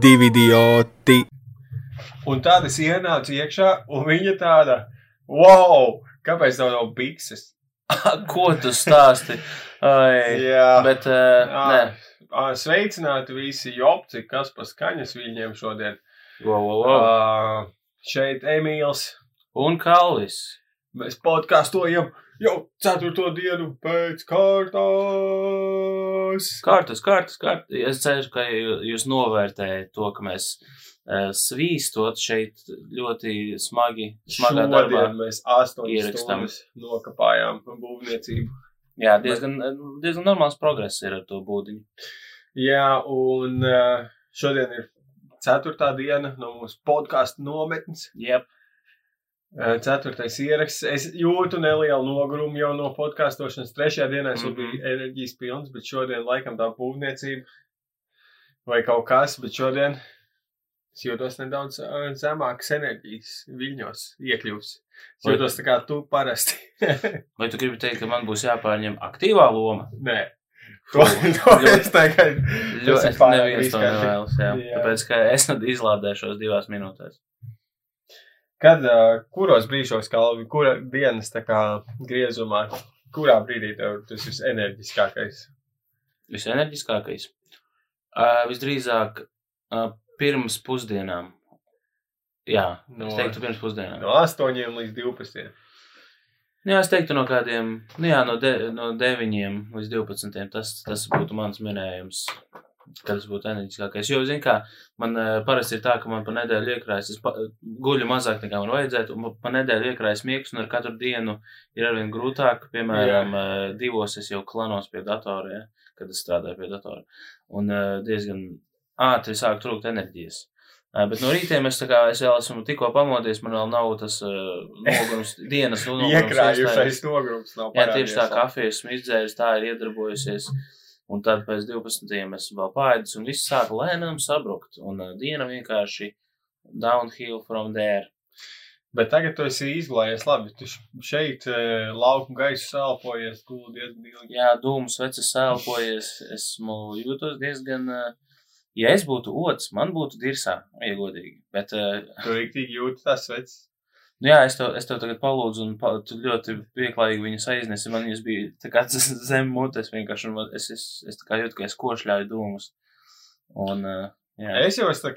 divi idioti. Un tad es ienācu iekšā, un viņa tāda, wow, kāpēc tev nav bikses? Ko tu stāsti? Ai, Jā, bet, uh, nē. Ā, Sveicināti visi jopci, kas pa skaņas viņiem šodien. Wow, wow, wow. Uh, šeit Emīls. Un Kalvis. Mēs podkāstojam jau ceturto dienu pēc kārtas. Kārtas, kārtas, kārtas. Es ceru, ka jū- jūs novērtējat to, ka mēs uh, svīstot šeit ļoti smagi, smagā darbā. Šodien mēs astoņas stundas nokapājām būvniecību. Jā, diezgan, diezgan normāls progress ir ar to būdiņu. Jā, un uh, šodien ir ceturtā diena no mūsu podkāstu nometnes. Jep. Uh, Ceturtais ieraksts. Es jūtu nelielu nogurumu jau no podkāstošanas. Trešajā dienā es mm Mhm. -hmm. biju enerģijas pilns, bet šodien laikam tā būvniecība vai kaut kas, bet šodien es jūtos nedaudz uh, zemākas enerģijas viļņos iekļūs. Es Vai- jūtos tā kā tu parasti. Vai tu gribi teikt, ka man būs jāpārņem aktīvā loma? Nē. To, to es tagad. Pārāk neviens to nevēlas, jā. Jā. Tāpēc, ka es izlādēšos divās minūtēs. Kad, kuros brīžos, Kalvi, kura dienas kā griezumā, kurā brīdī tev tas ir enerģiskākais? Visenerģiskākais. Uh, visdrīzāk uh, pirms pusdienām. Jā, no, es teiktu pirms pusdienām. No 8 līdz 12. Nu, Jā, es teiktu no kādiem, nu jā, no, de, no 9 līdz 12. Tas, tas būtu mans minējums, tas būtu enerģiskākais. Jo, zin kā, man uh, parasti ir tā, ka man pa nedēļu iekrājas, es pa, guļu mazāk nekā man vajadzētu, un pa nedēļu iekrājas miegs, un ar katru dienu ir arvien grūtāk. Piemēram, uh, divos es jau klanos pie datora, ja, kad es strādāju pie datora. Un uh, diezgan ātri sāk trūkt enerģijas. Uh, bet no rītiem es, kā, es vēl esmu tikko pamodies, man vēl nav tas uh, nogurums, dienas nogurums. Iekrājušais nogrums nav Jā, tieši tā, kafija esmu izdzēris, tā ir iedarbojusies. Un tad pēc 12. esmu vēl pāēdis, un viss sāk lēnām sabrukt. Un uh, diena vienkārši downhill from there. Bet tagad tu esi izglājies labi. Tu šeit uh, lauku gaisu sālpojies, guldi diezgan ilgi. Jā, dūmus vecis sēlpojies, esmu jūtos diezgan. Uh, ja es būtu otrs, man būtu dirsā, ja godīgi. Bet, uh, Tu rīktīgi jūti tas vecs. Nu jā, es tev, es tev tagad palūdzu, un pa, tu ļoti pieklājīgi viņas aiznesi. Man viņas bija kā zem mutes vienkārši, un es, es, es kā jūtu, ka es košļāju dūmus. Un, jā. Es jau esmu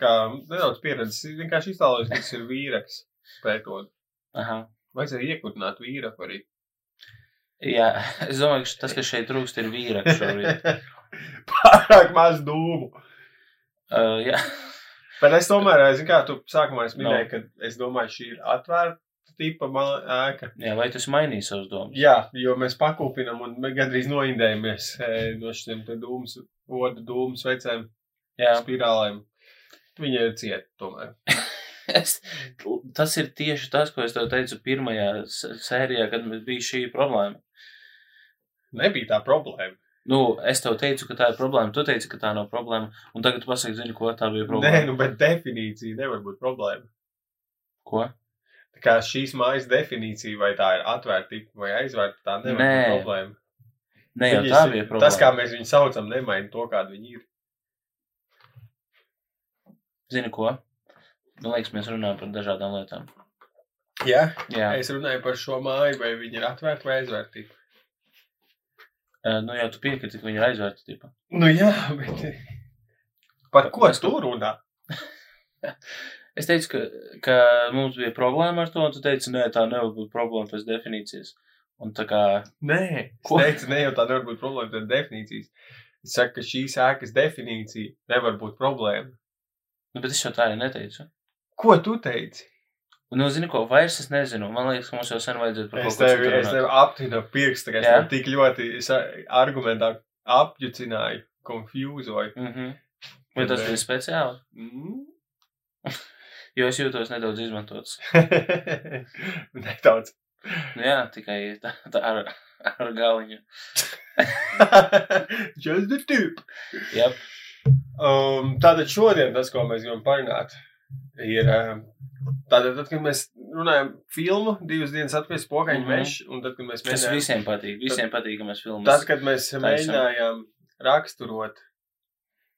nedaudz pieredzējis. Es vienkārši iztēlojos, ka tas ir vīraks. Pētot. Aha. Vajadzēja iekurināt vīraku arī. Jā, es domāju, ka tas, kas šeit trūkst, ir šobrīd. Pārāk maz dūmu. Uh, jā, Bet es tomēr, zinu, kā tu sākumā es minēju, No. ka es domāju, šī ir atvērta tipa ēka. jā, vai tu esi mainījis savus domas? Jā, jo mēs pakūpinam un gandrīz noindējamies e, no šiem dūmus, odu dūmu svecēm, Jā, spirālēm. Viņa ir cieta tomēr. es, tas ir tieši tas, ko es tev teicu pirmajā sērijā, kad mums bija šī problēma. Nebija tā problēma. Nu, es tev teicu, ka tā ir problēma, tu teici, ka tā nav problēma, un tagad tu pasaki, zini, ko tā bija Nē, problēma. nu, bet definīcija nevar būt problēma. Ko? Tā kā šīs mājas definīcija, vai tā ir atvērta vai aizvērta, tā nevar Nē. būt problēma. Ne jau Viņas tā bija problēma. Tas, kā mēs viņu saucam, nemaina to, kāda viņi ir. Zini, ko? Man liekas, mēs runājam par dažādām lietām. Jā, Jā, es runāju par šo māju, vai viņa ir atvērta vai aizvērta. Uh, nu jau tu piekriti, ka viņi ir aizvērti. Tipa. Nu jā, bet par ko Mēs- tu runā? Es teicu, ka, ka mums bija problēma ar to, un tu teici, nē, tā nevar būt problēma pēc definīcijas. Un tā kā, Nē, Ko? es teicu, ne jau tā nevar būt problēma, tad definīcijas. Es saku, ka šīs ēkas definīcija nevar būt problēma. nu, bet es jau tā arī neteicu. Ko tu teici? Un, nu, zini, ko vairs es nezinu. Man liekas, ka mums jau sen vajadzētu par Es kaut ko citu es tevi aptinu pirkstu, ka es tev tik ļoti argumentā apjucināju, konfūzoju. Mhm. Vai tas bija speciāli? Mm? Jo es jūtos nedaudz izmantots. Nedaudz. Nu, jā, tikai tā, tā ar, ar galiņu. Just the tip. Jā, Um, tātad šodien tas, ko mēs gribam parunāt, ir. Um, tātad, tad, kad mēs runājam filmu, divas dienas atpakaļ spokaņu mm -hmm. mežu, un tad, kad mēs tas mēģinājām, visiem patīk. Visiem patīk, ka mēs filmas. tad, kad mēs mēģinājām raksturot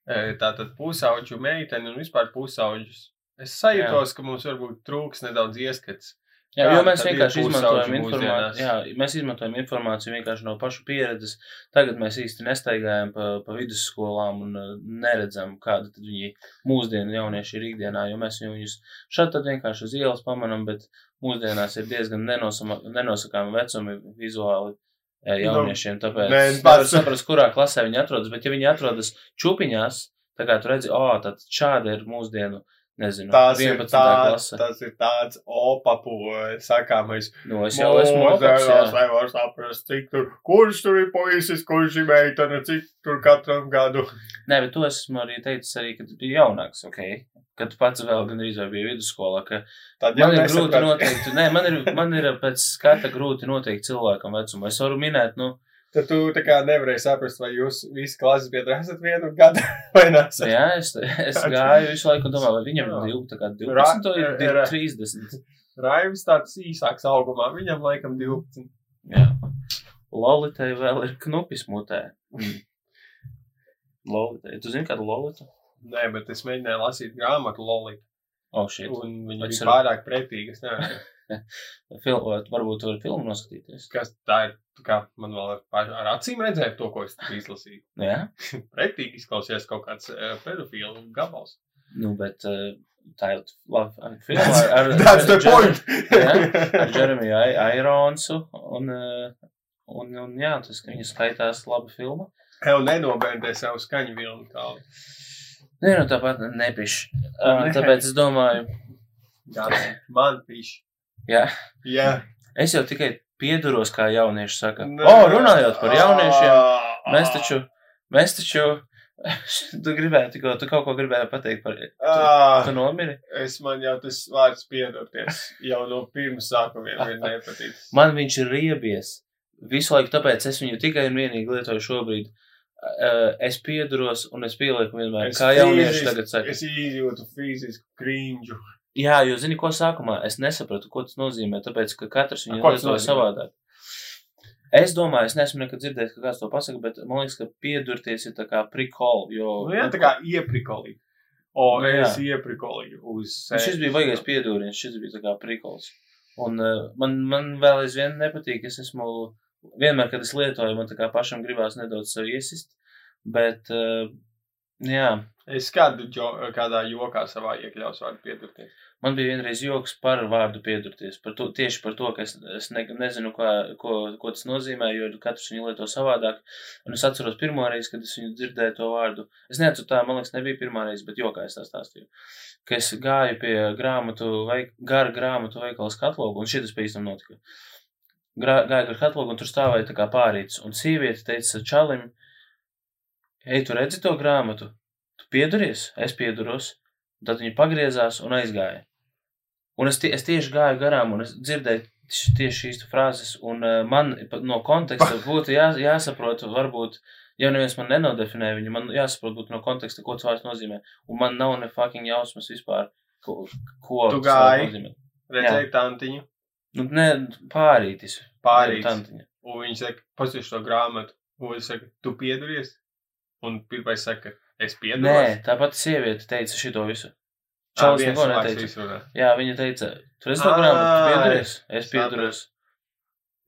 e, tātad pusauģu meiteni un vispār pusauģus. Es sajūtos, ka mums varbūt trūks nedaudz ieskats. Jā, jo mēs vienkārši izmantojam informāciju. Jā, mēs izmantojam informāciju vienkārši no pašu pieredzes. Tagad mēs īsti nestaigājam pa, pa vidusskolām un uh, neredzam, kāda tad viņi mūsdienu jaunieši ir ikdienā, jo mēs viņus šeit tad vienkārši uz ielas pamanam, bet mūsdienās ir diezgan nenosakāmi vecumi vizuāli eh, jauniešiem, tāpēc nē, pats- saprast, kurā klasē viņi atrodas, bet ja viņi atrodas čupiņās, tā kā tu redzi, o, tad šāda ir mūsdienu, nezinu, Tas ir, 11. tā, klase. tas ir tāds opapu sakāmais. Nu, es jau esmu jā. Mūsdienās nevar saprast, cik tur, kurš tur ir puisis, kurš ir meitene, cik tur katram gadu. Nē, bet to esmu arī teicis, arī, kad biju jaunāks, ok? Kad pats vēl gandrīz vai bija vidusskolā, ka Tad man ir grūti noteikt, nē, man ir, man ir pēc skata grūti noteikt cilvēkam vecumu. Es varu minēt, nu, Tad tu tā kā nevarēji saprast, vai jūs visi klases biedri esat vienu gadu vai nesat. jā, es, es gāju visu laiku un domāju, vai viņam ir 12, tā kā 12, vai Ra- ir ra- 30. Raivis tāds īsāks augumā, viņam laikam 12. Jā. Lolitai vēl ir knupis mutē. Mm. Lolitai. Tu zini, kādu lolitu? Nē, bet es mēģināju lasīt grāmatu Lolita, Oh, shit. un viņa bija pārāk pretīga. Fil, varbūt tu vari filmu noskatīties. Kas tā ir? Kā man vēl ar, pa- ar acīm redzēt to, ko es tur izlasīju. Jā. Pretīgi izklausījās kaut kāds uh, pedofilu gabals. Nu, bet uh, tā ir labi ar, ar, That's the ar, point! jā, ar Jeremiju Ai- Aironsu. Un, uh, un, un jā, tas, ka viņa skaitās laba filma. Tev nenobēdē savu skaņu vilnu tālu. Nē, nu tāpat nepiši. Uh, tāpēc es domāju, Gan man piši. Jā, Jā. es jau tikai pieduros, kā jaunieši saka. O, oh, runājot par jauniešiem, mēs taču, mēs taču, tu gribēji, tikko, tu kaut ko gribēji pateikt par, Ah, tu nomiri? es man jau tas vārds piedoties. Jau no pirms sākumiem ir nepatīk. Man viņš ir riebies. Visu laiku tāpēc es viņu tikai un vienīgi lietoju šobrīd. Uh, es pieduros un es pielieku vienmēr, Es kā jaunieši fiziski- tagad saka. Es izjūtu fizisku krīņģu. Jā, jo zini, ko sākumā es nesapratu, ko tas nozīmē, tāpēc, ka katrs viņu nozīmē? savādāk. Es domāju, es neesmu nekad dzirdējis, ka kāds to pasaka, bet man liekas, ka piedurties ir tā kā prikol, jo... Nu, jā, tā kā ieprikolīgi. O, Nu, es ieprikolīgi uz Un Šis bija baigais piedūriens, šis bija tā kā prikols. Un uh, man, man vēl aizvien nepatīk, es esmu, vienmēr, kad es lietoju, man tā kā pašam gribās nedaudz sev iesist, bet, uh, jā, Es kādu, jo, kādā jokā savā iekļaus vārdu piedurties. man bija vienreiz joks par vārdu piedurties, par to, tieši par to, ka es, es ne, nezinu, kā, ko, ko tas nozīmē, jo katrs viņu lieto savādāk. Un es atceros pirmo reizi, kad es viņu dzirdēju to vārdu. Es neatceros tā, man liekas, nebija pirmā reize, bet jokā es tā stāstīju. Ka es gāju pie grāmatu, veik, gara grāmatu veikala skatlogu, un šis pēc tam notika. Grā, gāju gar katlogu, un tur stāvēja tā kā pārīts, un sieviete teica čalim, ej, tu redzi to grāmatu? Tu pieduries? Es pieduros. Un tad viņa pagriezās un aizgāja. Un es, tie, es tieši gāju garām, un es dzirdēju tieši šīs frāzes, un uh, man no konteksta būtu jā, jāsaprot, varbūt, ja neviens man nenodefinē viņu, man jāsaprot būtu no konteksta, ko tas vārds nozīmē. Un man nav ne fucking jausmas vispār, ko, ko Tu gāji? Redzēju tantiņu, Nu, ne, pārītis. Pārītis. Tantiņa. un viņš saka, pasties to grāmatu. Un viņš saka, tu pieduries? Un pirmais saka, es Nē, pieduros. tāpat sieviete teica šito visu. Ā, Čalis neko neteica. Jā, viņa teica, tu Ā, grāmatu, tu pieduries, es pieduros.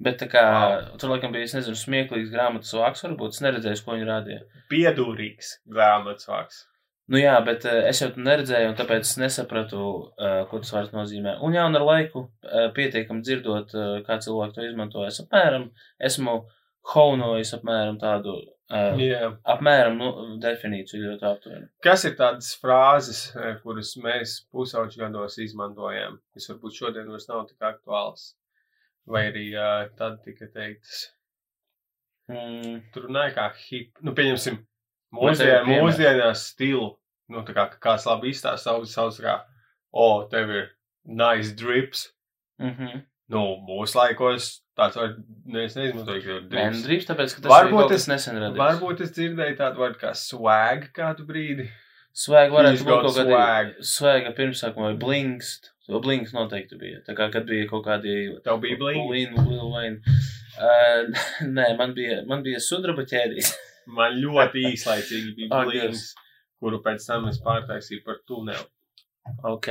Bet tā kā, Vau. tur laikam bija, es nezinu, smieklīgs grāmatas vāks, varbūt es neredzēju, ko viņi rādīja. Piedūrīgs grāmatas vārds. Nu jā, bet uh, es jau to neredzēju, un tāpēc es nesapratu, uh, ko tas vārds nozīmē. Un jā, un ar laiku uh, pietiekami dzirdot, uh, kā cilvēki to izmanto, es apmēram esmu haunojis apmēram tādu, uh, Jā. apmēram nu, definīciju ļoti aptuveni. Kas ir tādas frāzes, kuras mēs pusauģu gados izmantojam, kas varbūt šodien vairs nav tik aktuāls? Vai arī uh, tad tika teiktas, Mm, tur runāja kā hip, nu pieņemsim, ir mūsdien, mūsdienās stilu, nu tā kā kāds labi izstāsta savu savus kā, o, tev ir nice drips, mm -hmm. nu mūsu laikos tāds var, ne, neizmantoju, drīz tāpēc, ka tas Varbūt es- nesen radīts. Varbūt es dzirdēju tādu vārdu kā swag kādu brīdi. Svēga varētu būt kaut kāda swag. svēga pirmsākuma vai blinkst. To blinks noteikti bija. Tā kā, kad bija kaut kādi Tev bija blink? Lin, Lil Wayne. Uh, nē, man bija, man bija sudraba ķēdīs. Man ļoti īslaicīgi bija blinks. kuru pēc tam es pārtaisīju par tuneli. Ok.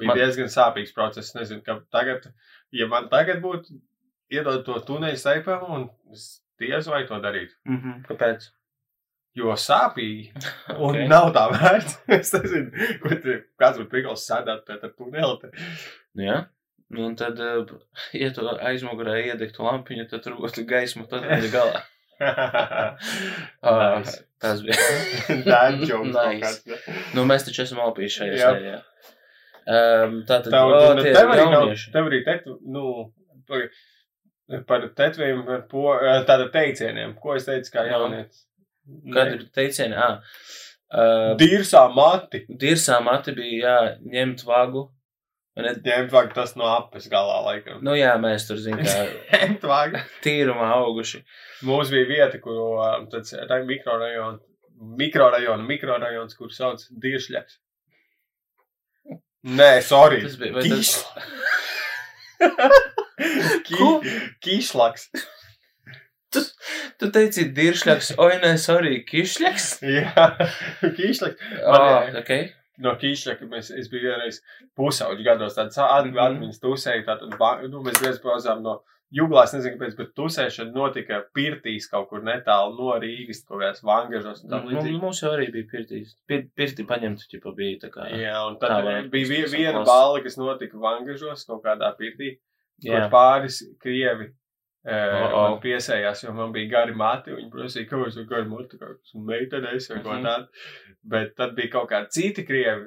Bija man... diezgan sāpīgs process. Nezinu, ka tagad, ja man tagad būtu iedod to tuneli seipam, un es diez vai to darītu. Mhm. Kāpēc? Jo sāpīgi, un Ok. okay. nav tā vērts. es nezinu, ko te, kāds būtu prikals sēdēt pie tā tuneli. te. Nu, jā. Nu, un tad, ja tu aizmugurē iedegtu lampiņu, tad tur būtu gaisma, tad ir galā. Uh, Nice. tas bija. Nice. kāds, ne? Nu, mēs taču esam opīši šajā Jā. sērijā. Um, tā tad, Tev, o, nu, tev arī nav, tev arī tetu, nu, par- tetviem, par po, tāda teicieniem, ko es teicu kā Jā. jaunietis. Kad ir teicieni, ā, uh, Dīrsā mati, dirsā mati bija jāņemt vagu. vai Ne, ņemt vāk tas no apes galā, laikam. nu jā, mēs tur, zin, kā Ņemt vāk. tīrumā auguši. Mums bija vieta, kur um, tāds tā mikrorajona, mikrorajona, mikrorajons, kur sauc Dīršļaks. Nē, sorry. Tas bija, tas, Ko? Kīšlaks. tu teici diršļaks, oi, nē, sorry, kišļaks? Jā, kīšlaks. Oh, ok. no Kīšļaka mēs, es biju vienreiz pusauģi gados, tāds at, Mhm. atmiņas tusēju, tātad, nu, mēs reiz pauzām no Juglās, nezinu, kāpēc, bet tusēšana notika pirtīs kaut kur netālu no Rīgas, kaut kādās vangažos un tā Nu, līdzīgi. Mums jau arī bija pirtīs. Pir, pirti paņemtu, ķipa bija tā kā. Jā, un tad Tā bija viena balva, kas notika vangažos kaut kādā pirtī, Jā. kur pāris krievi Uh, O-o. man piesējās, jo man bija gari mati. Viņi prasīja, ka es esmu gari mati, kā esmu meitenēs vai ko Mhm. tādu. Bet tad bija kaut kādi citi krievi,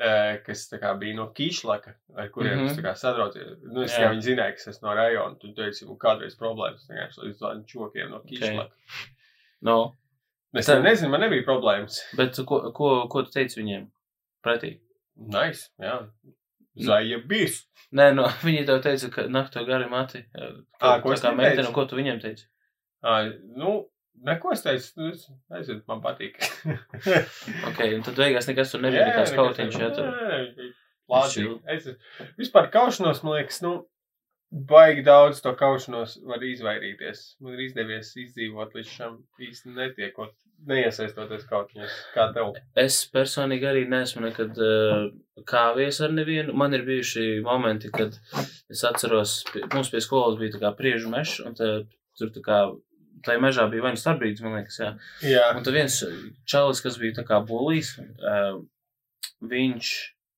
uh, kas kā bija no Kišlaka, ar kuriem Mhm. es tā kā sadraudzījos. Nu, es Jā. jau zināju, ka es esmu no rajona. Tu teici, man kādreiz problēmas vienkārši līdz tādiem čokiem no Kišlaka. No, Es Tā- nezinu, man nebija problēmas. bet ko, ko, ko tu teici viņiem? Pretī. Nice, jā. Zaļa bijis. Nē, no, viņi tev teica, ka nakto gari mati. Ā, ko tā kā meitene, ko tu viņiem teici? Uh, nu, neko es teicu, nu, es nezinu, man patīk. Ok, un tad beigās nekas tur nebija nekas kautiņš, ja tur. Nē, nē, bija. Chill. Es, vispār kaušanos, man liekas, nu, baigi daudz to kaušanos var izvairīties. Man ir izdevies izdzīvot līdz šam īsti netiekot, neiesaistoties kaušanos, kā tev. Es personīgi arī neesmu nekad uh, kāvies ar nevienu. Man ir bijuši momenti, kad es atceros, pie- mums pie skolas bija tā kā priežu mešs, un tā, tur tā kā, tai mežā bija nu starpbrīdis, man liekas, jā. Jā, Un tad viens čalis, kas bija tā kā bulīs, uh, viņš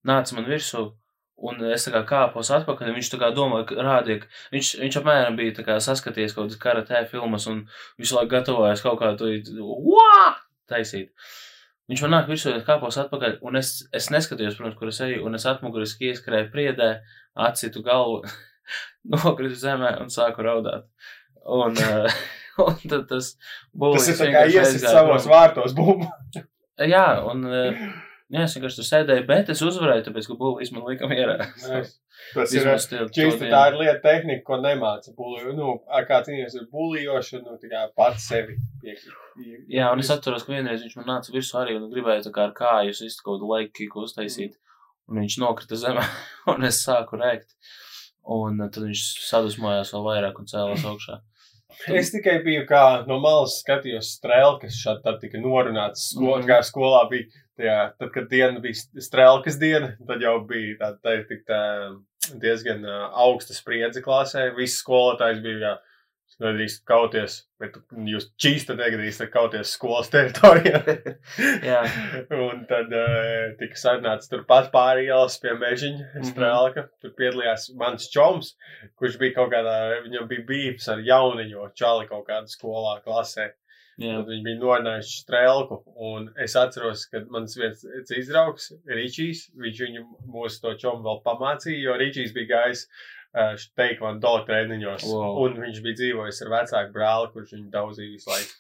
nāca man virsū, un es kā kāpos atpakaļ, viņš tā kā domāja, ka rādīja, ka viņš, viņš apmēram bija kā saskaties kaut kādas karatē filmas, un visu laiku gatavojas kaut kā to taisīt. Viņš man nāk virsū, kāpos atpakaļ, un es, es neskatījos, protams, kur es eju, un es atmuguriski ieskrēju priedē, atsitu galvu, nokritu zemē un sāku raudāt. Un, uh, un tad tas bulīs tas ir tā kā aizgāja savos vārtos, bum. Jā, un uh, jā, es vienkārši tur sēdēju, bet es uzvarēju, tāpēc, ka būvīs man lika mierā. Tas ir dienu. tā ir lieta tehnika, ko nemāca. Bulī, nu, kā cīnīties ar bulījošanu, nu, tā kā pats sevi piekrīt. Jā, un es atceros, ka vienreiz viņš man nāca virsū arī un gribēja tā kā ar kāju izsist kaut kādu laiku kiku uztaisīt. Un viņš nokrita zemē, un es sāku rēkt. Un uh, tad viņš sadusmojās vēl vairāk un cēlās augšā. Es tikai biju kā no malas skatījos strēlkas, šādi tad tika norunāts skol, Mhm. kā skolā bija. Tajā, tad, kad diena bija strēlkas diena, tad jau bija tā, tā, tā, tā diezgan augsta spriedze klasē. Visi skolotājs bija, jā, nedrīkst kauties, bet jūs čīsta negadīsiet kauties skolas teritorijā. Jā. Un tad uh, tika sarunāts turpat pāri ielas pie mežiņa Mhm. strēlka. Tur piedalījās mans čoms, kurš bija kaut kādā, viņam bija bijis ar jauniņo čali kaut kādā skolā klasē. Viņi bija norunājuši strēlku. Un es atceros, ka mans viens cits draugs, Ričijs, viņš viņu mūsu to čomu vēl pamācīja, jo Ričijs bija gājis uh, teikvando treniņos. Wow. Un viņš bija dzīvojis ar vecāku brāli, kurš viņu daudzīja visu laiku.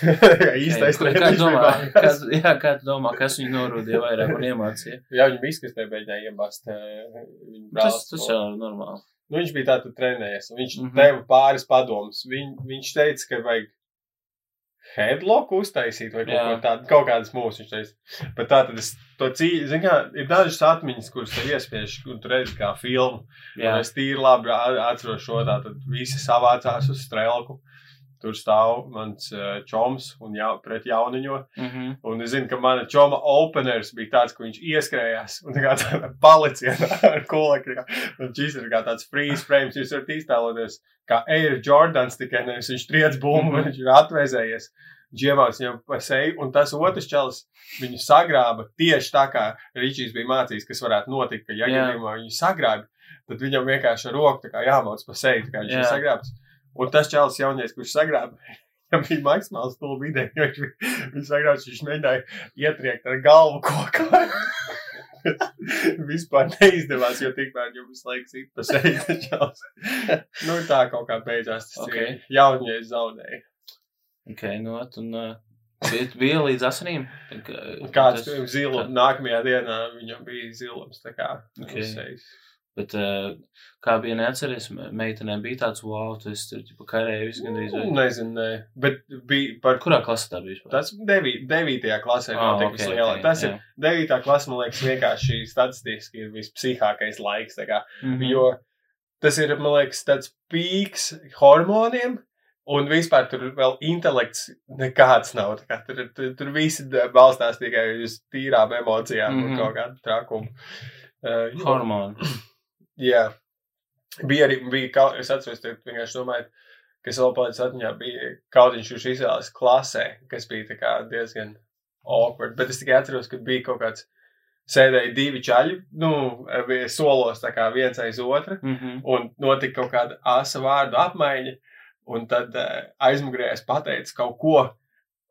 Īstais treniņš domā, mājās. jā, kā tu domā, kas viņu norūdīja vairāk un iemācīja? Jā, viņam izkastē mēģināja iebāzt uh, viņa Tas, brālis. tas jau ir normāli. Nu, viņš bija tātad trenējies, un viņš mm. -hmm. deva pāris padomus. Viņ, viņš teica, ka vajag headlock uztaisīt vai kaut, ko tādu, kaut kādas mūsu. Viņš teica, bet tā tad es to cīņu, zinu, kā ir dažas atmiņas, kuras tev iespiež, un tu redzi kā filmu. Jā, Un es tīri labi atceros šo tā, tad visi savācās uz strēlku. Tur stāv mans uh, čoms un jau, pret jauniņo. Mhm. Un es zinu, ka mana čoma openers bija tāds, ka viņš ieskrējās un tā kā tāda paliciena ar kolekti. Un šis ir kā tāds freeze frames, jūs varat iztēloties, kā Air Jordans tikai nevis viņš triec bumbu, Mhm. viņš ir atvēzējies. Džiemāts viņam pa seju, un tas otrs čels viņu sagrāba tieši tā, kā Ričijs bija mācījis, kas varētu notikt, ka ja Jā. gadījumā viņu sagrāba, tad viņam vienkārši ar roku jāmauc pa seju, tā kā viņš Jā. ir sagrābs. Un tas čels jaunieks, kurš sagrāba, viņam bija maksimāls stulbi ideja, jo viņš, viņš sagrābs, viņš mēģināja ietriekt ar galvu kokā. Vispār neizdevās, jo tikmēr jau visu laiku sit pa seju. nu, tā kaut kā beidzās tas Ok. okay. jaunieks zaudēja. Ok, nu, un uh, bija, bija līdz asinīm. Tā kā- Kāds tas- zila, kā- nākamajā dienā viņam bija zilums, tā kā Ok. uz sejas. Bet, uh, kā bija neatceries, me- meitenēm bija tāds, wow, tas tur tipa karēja visu gandrīz. Nu, vai- Nezinu, ne. bet bija par Kurā klasē tā bija vispār? Tas devī, devītajā klasē Ah, notika ok, vislielākais. ok, Tas jā. ir devītā klase, man liekas, vienkārši statistiski ir vispsihākais laiks. kā. Mhm. Jo tas ir, man liekas, tāds pīks hormoniem. Un vispār tur vēl intelekts nekāds nav. Kā, tur, tur, tur viss balstās tikai uz tīrām emocijām mm -hmm. Mhm. un kaut kādu trakumu. Uh, jo- Hormoni. Jā, bija arī, bija, kaut, es atceros, ka vienkārši domāju, kas vēl palicis atmiņā, bija kautiņš, kurš izvēlējās klasē, kas bija tā kā diezgan awkward, bet es tikai atceros, ka bija kaut kāds, sēdēja divi čaļi, nu, solos tā kā viens aiz otra, Mhm. un notika kaut kāda asa vārdu apmaiņa, un tad uh, aizmugurējais pateica kaut ko,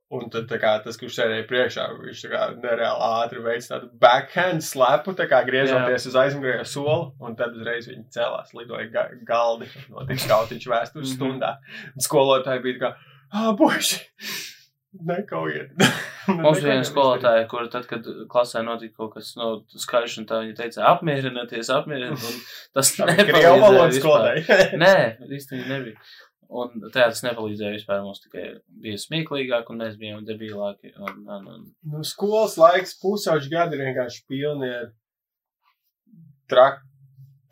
Un tad kā, tas, kurš sēdēja priekšā, viņš kā nereāli ātri veids tādu backhand slapu, tā kā griežoties uz aizmugurējo soli, un tad uzreiz viņi celās, lidoja ga galdi, notika skautiņš vēstures Mhm. stundā. Un skolotāji bija kā, ah, buši, nekaujiet. Bija viena skolotāja, kur tad, kad klasē notika kaut kas no skaļš, un tā viņa teica, apmierināties, apmierināties, un tas Krievu nepalīdzēja valodas vispār. skolotāji. Nē, īstenībā nebija. Un tas nepalīdzēja vispār. Mums tikai bija smieklīgāk, un mēs bijām debilāki. Un, un, un, Nu, skolas laiks, pusauģi gadi ir vienkārši pilni ar trak,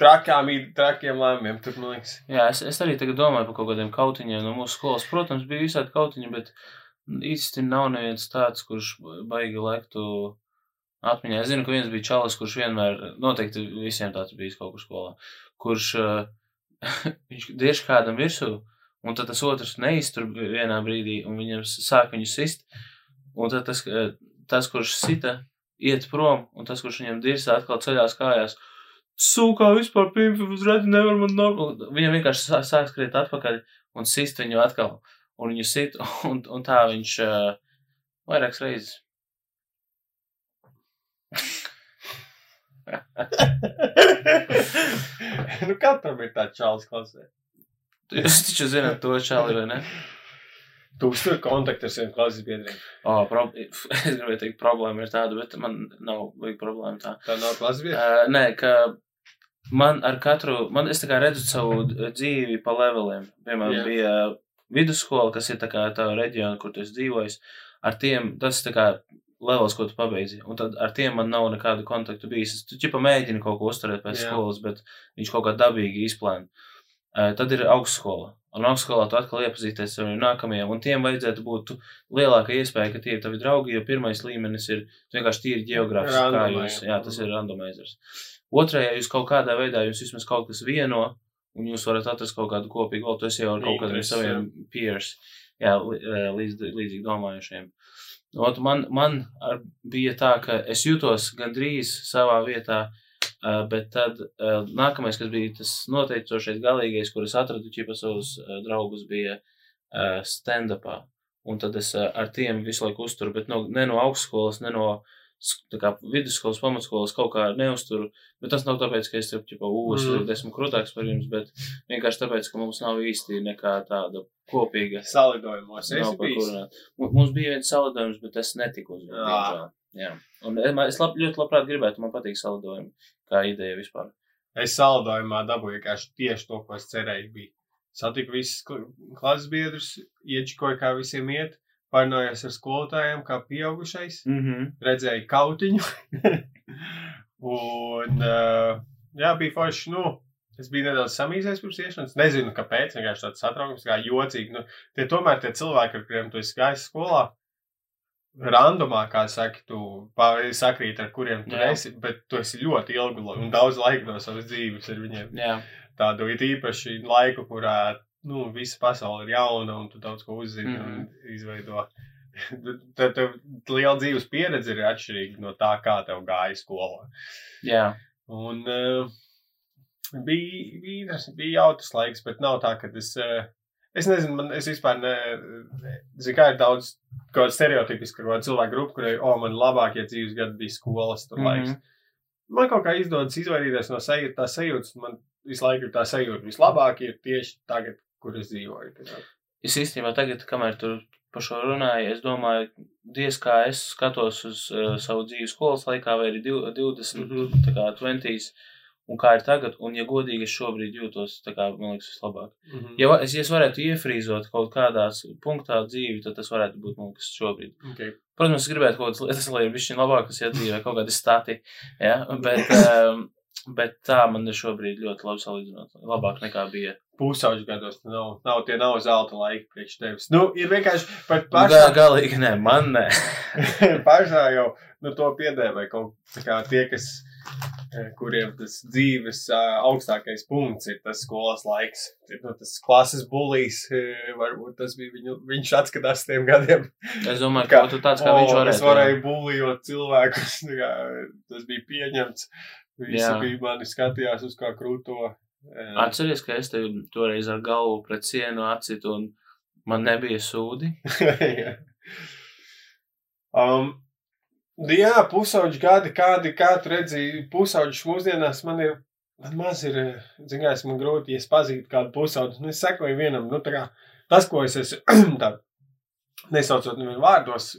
trakām, trakiem lēmumiem. Tur, man liekas, jā, es, es arī tagad domāju par kaut kādiem kautiņiem no mūsu skolas. Protams, bija visādi kautiņi, bet īsti nav neviens tāds, kurš baigi lektu atmiņā. Es zinu, ka viens bija čalis, kurš vienmēr, noteikti visiem tāds bijis kaut kur skolā, kurš uh, viņš tieši kādam virsū, un tad tas otrs neiztur vienā brīdī, un viņam sāk viņu sist, un tad tas, eh, tas kurš sita, iet prom, un tas, kurš viņam dirsā atkal ceļās kājās, sūkā vispār pimpi uzreiz nevar man. Un Viņam vienkārši sā- sāk skriet atpakaļ un sist viņu atkal, un viņu sit, un, un tā viņš uh, vairākas reizes. nu, katram ir tāds čalis klasē. Jūs taču zināt to čali, vai ne? Tu uztur kontaktu ar saviem klases biedriem. O, prob... Es gribēju teikt, problēma ir tāda, bet man nav vajag problēma tā. Tā nav klases biedra. Uh, nē, ka man ar katru, man es tā kā redzu savu dzīvi pa leveliem. Piemēram, yeah. bija vidusskola, kas ir tā kā tā reģiona, kur tu esi dzīvojis. Ar tiem, tas tā kā levels, ko tu pabeidzi. Un tad ar tiem man nav nekādu kontaktu bijis. Tu ķipa mēģinu kaut ko uzturēt pēc Jā. skolas, bet viņš kaut kā dabīgi izplēna. Uh, tad ir augstskola. Un augstskolā tu atkal iepazīties ar nākamajiem, un tiem vajadzētu būt lielāka iespēja, ka tie ir tavi draugi, jo pirmais līmenis ir vienkārši tīri geogrāfisks, kā jūs, jā, tas ir randomizers. Otrajā jūs kaut kādā veidā, jūs vismaz kaut kas vieno, un jūs varat atrast kaut kādu kopīgu valodu, tas jau ar kaut kādiem saviem peers, jā, līdz, līdzīgi domājušiem. Ot, man man bija tā, ka es jutos gandrīz savā vietā, eh, bet tad eh, nākamais, kas bija tas noteicošais galīgais, kur es atradu ķipa savus eh, draugus, bija eh, stand-upā. Un tad es eh, ar tiem visu laiku uzturu, bet no, ne no augstskolas, ne no kā vidusskolas, pamatskolas kaut kā neuzturu. Bet tas nav tāpēc, ka es jau ķipa ūs, Mm. esmu krūtāks par jums, bet vienkārši tāpēc, ka mums nav īsti nekā tāda kopīga. Salidojumos. Es biju. Mums bija viens salidojums, bet es netiku uz viņu. Jā. Un es, man- es lab, ļoti labprāt gribētu, man patīk salidojumi, kā ideja vispār. Es salidojumā dabūju tieši to, ko es cerēju. Bija. Satiku visus kl- klases biedrus, iečikoju, kā visiem iet, parunājos ar skolotājiem, kā pieaugušais, Mm -hmm. redzēju kautiņu. un, uh, jā, bija forši, nu, Es biju nedaudz samīsies pirms iešanas. Nezinu, kāpēc. Vienkārši tāds satraukums, kā jocīgi. Nu, tie tomēr tie cilvēki, ar kuriem tu esi gājis skolā, randomā, kā saki, tu sakrīt, ar kuriem tu Jā. esi, bet tu esi ļoti ilgu un daudz laika no savas dzīves ar viņiem. Jā, Tādu it īpaši laiku, kurā nu, visa pasaule ir jauna un tu daudz ko uzzini mm -hmm. un izveido. Tad tev liela dzīves pieredze ir atšķirīga no tā, kā tev gāja skolā. jā. Un uh, bija, bija, bija jautrs laiks, bet nav tā, ka es. Uh, Es nezinu, man es vispār ne. Zinu, kā ir daudz kaut kāda stereotipiska cilvēka grupa, kurai, o, man labākie dzīves gadi bija skolas tur Mhm. laiks. Man kaut kā izdodas izvairīties no sajūta, tā sajūtas, man visu laiku ir tā sajūta, vislabākie ir tieši tagad, kur es dzīvoju. Kā. Es īstenībā tagad, kamēr tur par šo runāju, es domāju, diez kā es skatos uz uh, savu dzīvi skolas laikā, vai arī div- 20, Mhm. tā kā 20, un kā ir tagad, un, ja godīgi, es šobrīd jūtos, kā, man liekas, vislabāk. Mhm. Ja, va- es, ja es varētu iefrīzot kaut kādā punktā dzīvi, tad tas varētu būt, man liekas, šobrīd. Okay. Protams, es gribētu kaut kādas lietas, lai ir bišķiņ labākas, ja dzīvē kaut kādi stati, ja, bet, um, bet tā man ir šobrīd ļoti labi salīdzinot, labāk nekā bija. Pusauģu gados nu, nav, nav, tie nav zelta laiki priekš tevis. Nu, ir vienkārši par Gā, pašā, galīgi nē, man nē. pašā jau nu, to piedēvē kaut kā tie, kas, kuriem tas dzīves ā, augstākais punkts ir tas skolas laiks. Nu, tas klases bulīs, eh, varbūt tas bija viņu, viņš atskatās tiem gadiem. Es domāju, ka tu tāds kā viņš O, varētu. Es varēju bulijot cilvēkus, kā, tas bija pieņemts. Visi Jā. bija mani skatījās uz kā krūto. eh, Atceries, ka es tev toreiz ar galvu pret sienu acitu un man nebija sūdi. Jā. um, jā, pusauģi gadi, kādi, kā tu redzēji, pusauģis mūsdienās man ir, man maz ir, zinās, man grūti, ja es pazītu kādu pusauģi, nu, es sekoju vienam, nu, tā kā, tas, ko es esmu, tā, nesaucot nevienu vārdos,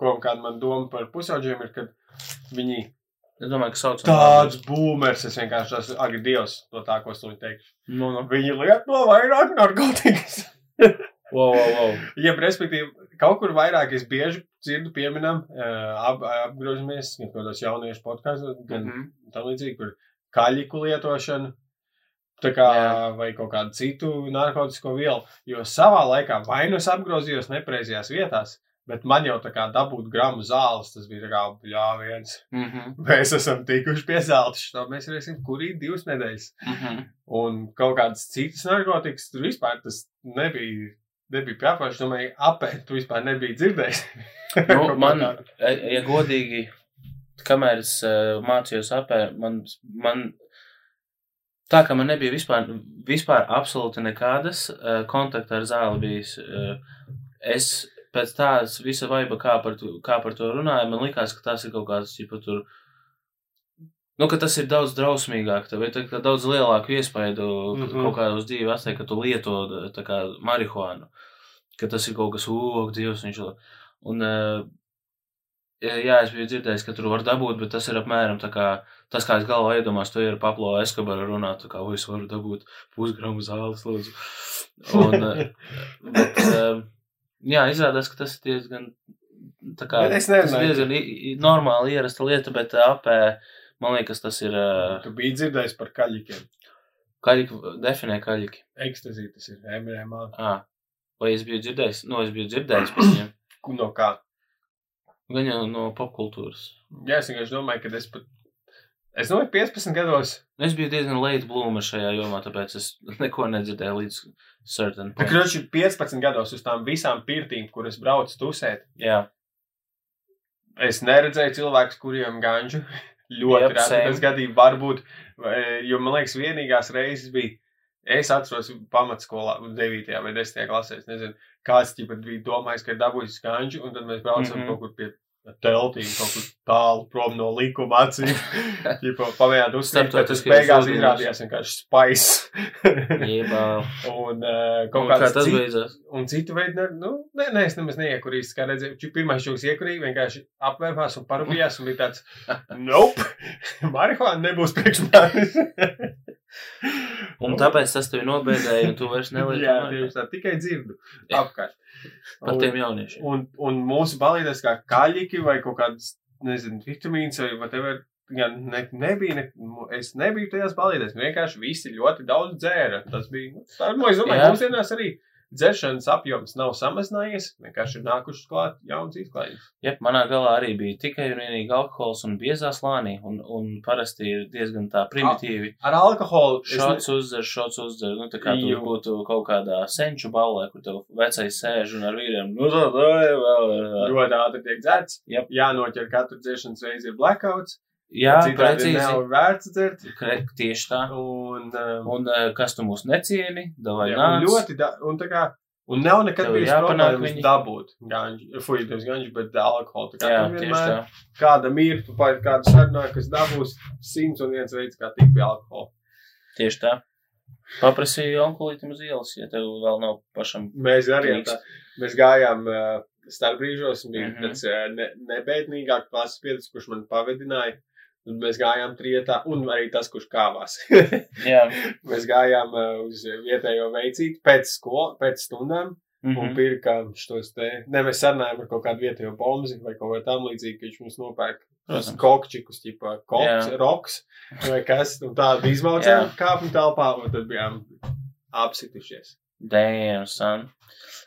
ko kāda man doma par pusauģiem ir, kad viņi Es domāju, ka sauc tāds būmers, es vienkārši esmu, ak, Dievs, no tā, ko es to teikšu. Nu, nu. Viņi lieto vairāk narkotikas. Wow, wow, wow. Ja, respektīvi, kaut kur vairāk es bieži dzirdu, pieminam, eh, ap, apgrožamies, gan kādos jauniešu podkāstos, gan mm. -hmm. tam līdzīgi, kur kaļiku lietošana, tā kā, Jā. vai kaut kādu citu narkotiku vielu. Jo savā laikā vai nu es apgrozījos nepreizajās vietās, bet man jau tā kā dabūt gramu zāles, tas bija kā bļāviens. Mhm. Mēs esam tikuši pie zelta, šo mēs varēsim kurīt divas nedēļas. Mhm. Un kaut kādas citas narkotikas tur vispār tas nebija. Nebija pieprasīts, es domāju, apēst, tu vispār nebija dzirdējis. Nu, man, ja godīgi, kamēr es uh, mācījos apē, man, man tā kā man nebija vispār, vispār absolūti nekādas uh, kontakta ar zāli bijis, uh, es pēc tādas visa vaiba, kā par, to, kā par to runāju, man likās, ka tas ir kaut kāds, ja tur, nu, tas ir daudz drausmīgāk, tev ir daudz lielāku iespaidu mm. -hmm. kaut kādu uz dzīvi atstāja, ka tu lieto kā marihuānu, ka tas ir kaut kas, ūk, Dievs, viņš ir. Un, uh, jā, es biju dzirdējis, ka tur var dabūt, bet tas ir apmēram tā kā, tas, kā es galvā iedomājos, to ir Pablo Eskobaru runāt, kā, vai es varu dabūt pusgramu zāles, lūdzu. Un, uh, bet, uh, jā, izrādās, ka tas ir diezgan, tā kā, Bet es tas ir nezināju. diezgan normāli ierasta lieta, bet uh, apē, man liekas, tas ir, uh, Tu biji dzirdējis par kaļikiem. kaļiki, definē kaļiki. Ekstazī tas ir MRMA. Ah, vai es biju dzirdējis? Nu, es biju dzirdējis par viņiem. No kā? Gan jau no popkultūras. Jā, es vienkārši domāju, ka es pat. Es domāju, 15 gados. Es biju diezgan late bloomer šajā jomā, tāpēc es neko nedzirdēju līdz certain point. Kroči, 15 gados uz tām visām pirtīm, kuras braucu tusēt. Jā, Es neredzēju cilvēkus, kuriem ganžu. Ļoti reti tas gadījums var būt. vai- Jo man liekas, vienīgās reizes bija. Es atceros pamatskolā, 9. vai 10. klasē. Nezinu, kāds bija domājis, ka dabūjis ganžu, un tad mēs braucam mm. -hmm. kaut kur pie teltīm, kaut kur tālu prom no likuma acīm. Ķipa pamēģināt uzstāvēt, bet tas beigās izrādījās vienkārši spais. un uh, Un kaut kā kāds tas cits. beidzās? Un citu veidu, ne, nu, nē, nē, es nemaz neiekurīju. Kā redzēju, či- pirmais čūlis iekurīja, vienkārši apvēpās un parūpījās. Un bija tāds, nope, marihuāna nebūs priekš manis. Un tāpēc tas tevi nobēdēja, un tu vairs nelieto. Jā, tieši tā, tikai dzirdu apkārt. Par Un- tiem jauniešiem. Un, un mūsu balīdēs kā kaļķi vai kaut kādas, nezinu, vitamīnas vai whatever, ja ne, nebija, ne, es nebiju tajās balīdēs. Vienkārši visi ļoti daudz dzēra. Tas bija, nu, tā, nu, es domāju, Jā. mūsdienās arī dzeršanas apjoms nav samazinājies. Vienkārši ir nākušas klāt jauns izklaides. Jā, manā galā arī bija tikai un vienīgi alkohols un biezā slānī, un, un parasti ir diezgan tā primitīvi. Ar alkoholu es ne- Šāds uzdzer, šāds uzdzer. Nu, tā kā tu Jū. būtu kaut kādā senču ballē, kur tev vecais sēž un ar vīriem. Nu, tā, tā, vēl. ļoti ātri tiek dzerts. Jep. Jānoķer katru dzeršanas reizi ir blackouts. Jā, precīzi. nav vērts dzert. Tieši tā. Un, um, Un eh, kas tu mūs necieni, davai jā, nāc. ļoti, da, un tā kā, un nav nekad bijis problēmas viņi. dabūt ganģi, fuj, tas ganģi, bet alkoholu. Tā kā Jā, vienmēr tā. Kādam ir, tu pāri kādu sarunā, kas dabūs simts un viens veids, kā tikt pie alkohola. Tieši tā. Paprasīju onkulītam uz ielas, ja tev vēl nav pašam. Mēs arī tā, mēs gājām uh, starpbrīžos, un bija mm. -hmm. tāds uh, ne, nebeidnīgāk klases piedrs, kurš man pavadināja. Mēs gājām trietā, un arī tas, kurš kāvās. Mēs gājām uh, uz vietējo veicīti pēc skolas, pēc stundām. Mm -hmm. Un Mhm. pirkām šos te, ne mēs sarunājām par kaut kādu vietējo bomzi vai kaut ko tam līdzīgu, ka viņš mums nopērk kokčikus, tipā koks, roks vai kas, tādu izmaucējām kāpņu telpā, un tad bijām apsitušies. Damn, son.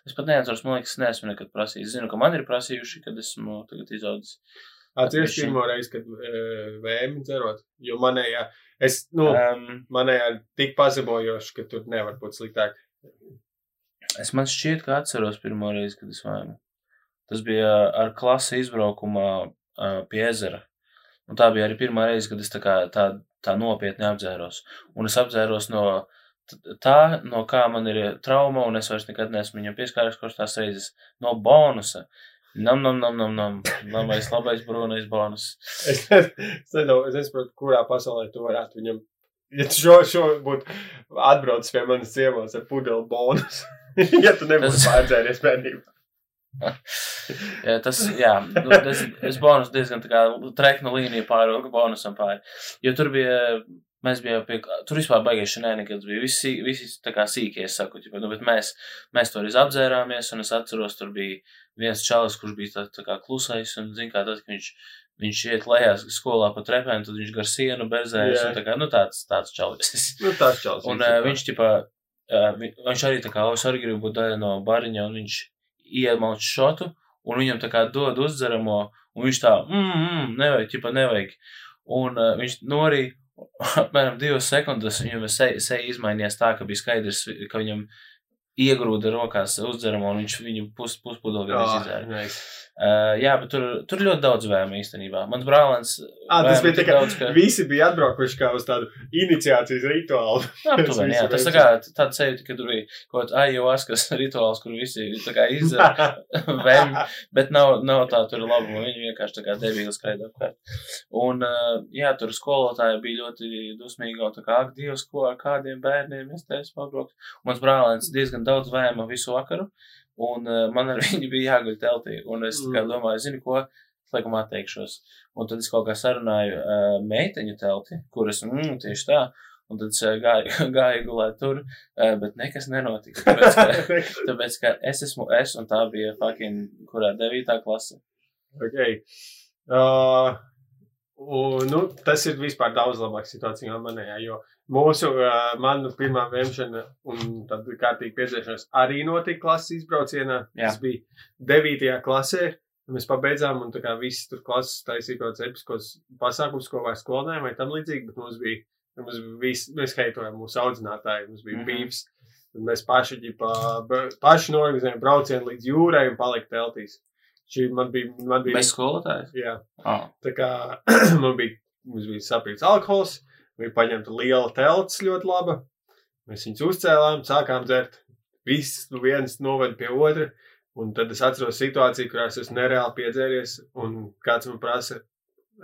Es pat neatceros, man liekas, es neesmu nekad prasījis. Zinu, ka man ir prasījuši, kad esmu tagad izaudzis. Atceries pirmo reizi, kad uh, vēmi dzerot, jo manējā, es, nu, Um, manējā tik pazabojoši, ka tur nevar būt sliktāk. es man šķiet, ka atceros pirmo reizi, kad es vainu. Tas bija ar klasi izbraukumā uh, pie ezera. Un tā bija arī pirmā reize, kad es tā, kā, tā, tā nopietni apdzēros. Un es apdzēros no tā, no kā man ir trauma, un es vairs nekad neesmu viņam pieskārušies, kurš tās reizes no bonusa. Nam, nam, nam, nam, nam. Labais, labais, brūnais bonus. Es, es, es nesaprotu, kurā pasaulē tu varētu viņam, ja šo, šo būtu atbraucis pie manas ciemos ar pudeli bonus, ja tu nebūtu pārdzēries bērnībā. Jā, tas, jā, nu, tas, es bonus diezgan tā kā treknu līniju pāri bonusam pāri. Jo tur bija, mēs bijām pie, tur vispār baigais šenēnikats bija, visi, visi tā kā sīkie, es saku, ķipa, nu, bet mēs, mēs toreiz apdzērāmies, un es atceros, tur bija viens čalis, kurš bija tā, tā kā klusais, un zin kā tad, ka viņš, viņš iet lejās skolā pa trepēm, tad viņš gar sienu berzējas, un tā kā, nu, tāds, tāds čalis. Nu, tās čels. Un uh, viņš, tipā, vi- viņš arī tā kā, es arī gribu būt daļa no bariņa, un viņš iemalc šotu, un viņam tā kā dod uzdzeramo, un viņš tā, mm, mm, nevajag, tipā, nevajag. Un uh, viņš norī, apmēram divas sekundes, viņam seja se izmainījās tā, ka bija skaidrs, ka viņam iegrūda rokās uzdzeramo, un viņš viņu pus, puspudeli Jā, gandrīz izdzēra. nice. Uh, jā, bet tur, tur ļoti daudz vēmu īstenībā. Mans brālēns. Ā, tas bija tā kā daudz, ka... visi bija atbraukuši kā uz tādu iniciācijas rituālu. Aptuveni, jā, tas tā kā tāds sevi, ka tur bija kaut kāds ayahuaskas rituāls, kur visi tā kā izdara vēmu, bet nav, nav tā tur labuma, viņi vienkārši tā kā devīgi skraida apkārt. Un, uh, jā, tur skolotāji bija ļoti dusmīgi, un tā kā, ak, Dievs, ko ar kādiem bērniem es te esmu pabraukt. Mans brālēns diezgan daudz vēma visu vakaru, un uh, man ar viņu bija jāguļ teltī, un es Mm. domāju, zini ko, laikam atteikšos. Un tad es kaut kā sarunāju uh, meiteņu telti, kuras, mm, tieši tā, Un tad es ā, gāju, gāju gulēt tur, ā, bet nekas nenotika. Tāpēc, ka, tāpēc, ka es esmu es, un tā bija fucking, kurā devītā klase. okay. uh, un, nu, tas ir vispār daudz labāka situācija no manējā, jo mūsu, uh, manu pirmā vēmšana un tad kārtīgi piedzēšanās arī notika klases izbraucienā. Jā. Tas bija devītajā klasē. Mēs pabeidzām, un tā kā visi tur klases taisīja kaut kāds episkos pasākums, ko vai skolēniem vai tam līdzīgi, bet mums bija, mums visi, mēs heitojām mūsu audzinātāji, mums bija mm. -hmm. bīvs. Un mēs paši, ģipā, paši norganizējām braucienu līdz jūrai un palikt teltīs. Šī man bija, man bija, Bez skolotājs? jā, Oh. tā kā man bija, mums bija sapīts alkohols, bija paņemta liela telts ļoti laba. Mēs viņus uzcēlām, sākām dzert. Viss nu viens noved pie otra. Un tad es atceros situāciju, kurā es esmu nereāli piedzēries, un kāds man prasa,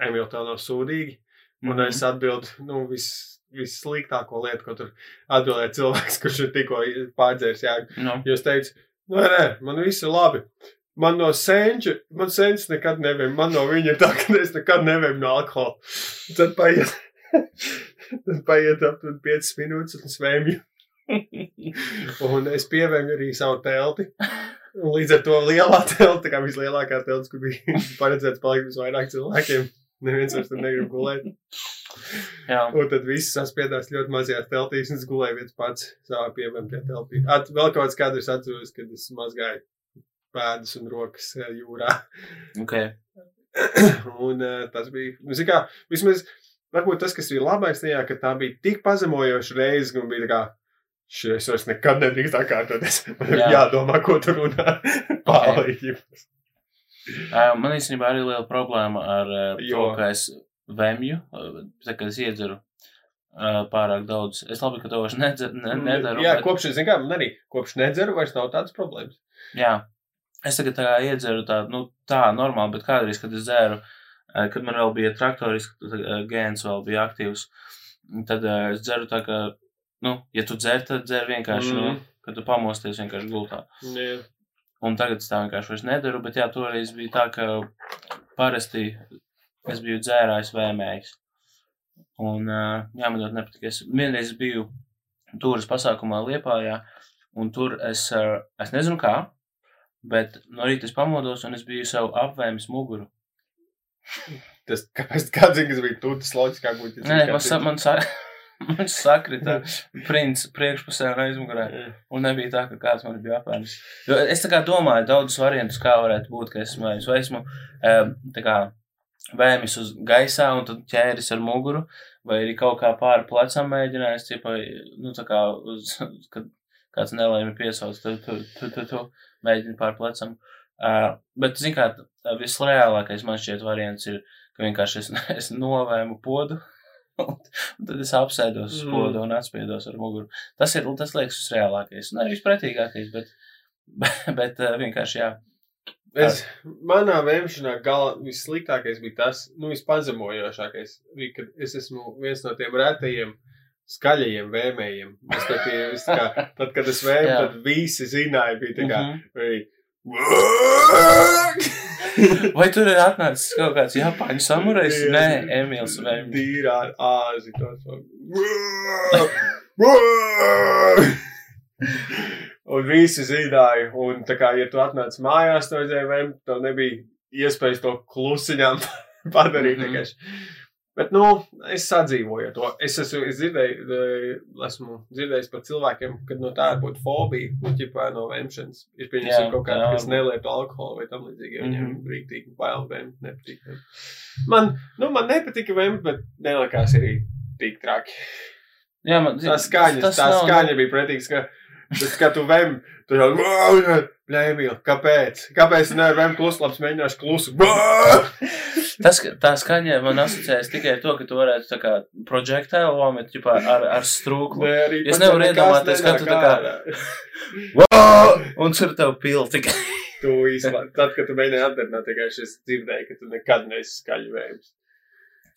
Emīl, tev nav sūdīgi. Un Mhm. es atbildu, nu, viss vissliktāko lietu, ko tur atbildēja cilvēks, kurš ir tikko pārdzēris. Jā, Nu, jo es teicu, nē, nē, man viss ir labi. Man no senča, man senčs nekad neviem, man no viņa tā, ka es nekad neviem no alkohola. Tad paiet, tad paiet aptuveni 5 minūtes un es vēmju. Un es pievēmu arī savu telti. Un līdz ar to lielā telti, tā kā vislielākā telts, kur bija paredzēts palikt visvairāk cilvēkiem, Neviens vairs tur negrib gulēt. Jā, Un tad viss saspiedās ļoti mazajās teltīs, un es gulēju viens pats savā piemēram teltī. At, vēl kaut kāds kadrs atceros, kad es mazgāju pēdas un rokas eh, jūrā. ok. un uh, tas bija, nu, zini kā, vismaz, varbūt tas, kas bija labais tajā, ka tā bija tik pazemojoša reize, un bija tā kā, šis vairs nekad nedrīkst tā kārtoties. Man ir Jā. jādomā, ko tu runā. Uh, man īstenībā arī liela problēma ar uh, to, Jo. ka es vemju, uh, tā, kad es iedzeru uh, pārāk daudz. Es labi, ka to vairs nedzer, ne, nedaru. Jā, bet- kopš, zini kā, man arī, kopš nedzeru vairs nav tādas problēmas. Jā, es tagad tā kā iedzeru tādu, nu, tā normāli, bet kādreiz, kad es dzēru, eh, kad man vēl bija traktoris, gēns vēl bija aktīvs, tad eh, es dzeru tā kā, nu, ja tu dzer, tad dzer vienkārši, mm. Mhm. nu, kad tu pamosties vienkārši gultā. Jā. Un tagad es tā vienkārši vairs nedaru, bet jā, toreiz bija tā, ka parasti es biju dzērājs vēmējs. Un, eh, jā, man ļoti nepatika. Es vienreiz biju turas pasākumā Liepājā, un tur es, eh, es nezinu kā, bet no rīta es pamodos, un es biju sev apvēmis muguru. Tas, kāpēc, kāds zina, kas bija tūtas loģiskāk būtu. Nē, man, sa, man, sa, man sakrita princis priekšpusē un aizmugurē. Un nebija tā, ka kāds man bija apēnis. Jo es tā kā domāju daudzus variantus, kā varētu būt, ka esmu, es esmu tā kā vēmis uz gaisā un tad ķēris ar muguru, vai arī kaut kā pāri plecam mēģinājis, tipa, nu tā kā, uz, kad kāds nelēmi piesauc, tu, tu, tu, tu, tu mēģini pāri plecam. Uh, bet, zin kā, visreālākais man šķiet variants ir, ka vienkārši es, es novēmu podu. Un tad es apsēdos uz Mm. podu un atspiedos ar muguru. Tas ir, tas liekas, visreālākais. Ne vispretīgākais, bet, bet, bet uh, vienkārši jā. Es, manā vēmšanā gala vissliktākais bija tas, nu, vispazemojošākais, bija, kad es esmu viens no tiem retajiem skaļajiem vēmējiem. Es tā kā, tad, kad es vēmu, tad visi zināja, bija tā kā, Mhm. arī, Vai tur ir atnācis kaut kāds japāņu samurajs? Nē, Emīls Vēmjs. Dīrā āzi. Un visi zināja, un tā kā, ja tu atnāc mājās no zēvēm, tev nebija iespējas to klusiņām padarīt Mhm. vienkārši. Bet, nu, es sadzīvoju to. Es esmu es dzirdēju, esmu dzirdējis par cilvēkiem, kad no tā būtu fobija, nu, ķipā no vēmšanas. Ir pieņemsim Jā, kaut kāda, kas nelieto alkoholu vai tam līdzīgi, viņiem Mhm. rīktīgi bail vēmt, nepatīk. Man, nu, man nepatika vēmt, bet nelikās arī tik traki. Jā, man Tā skaņa, tas tā nav- skaņa bija pretīga. Ska... Bet, kad tu vēm, tu jau Blēmīl, kāpēc? Kāpēc nevari vēmt klusu, labs mēģināšu klusu? Tas, tā skaņa man asociējas tikai to, ka tu varētu tā kā projektēlu vomit, ķipā, ar, ar strūklu. Nē, arī Es nevaru iedomāties, ka tu tā kā-. Un tur tev pil tikai. Tu īstenībā, tad, kad tu mēģināji atdarināt, tikai es dzirdēju, ka tu nekad neesi skaļi vējams.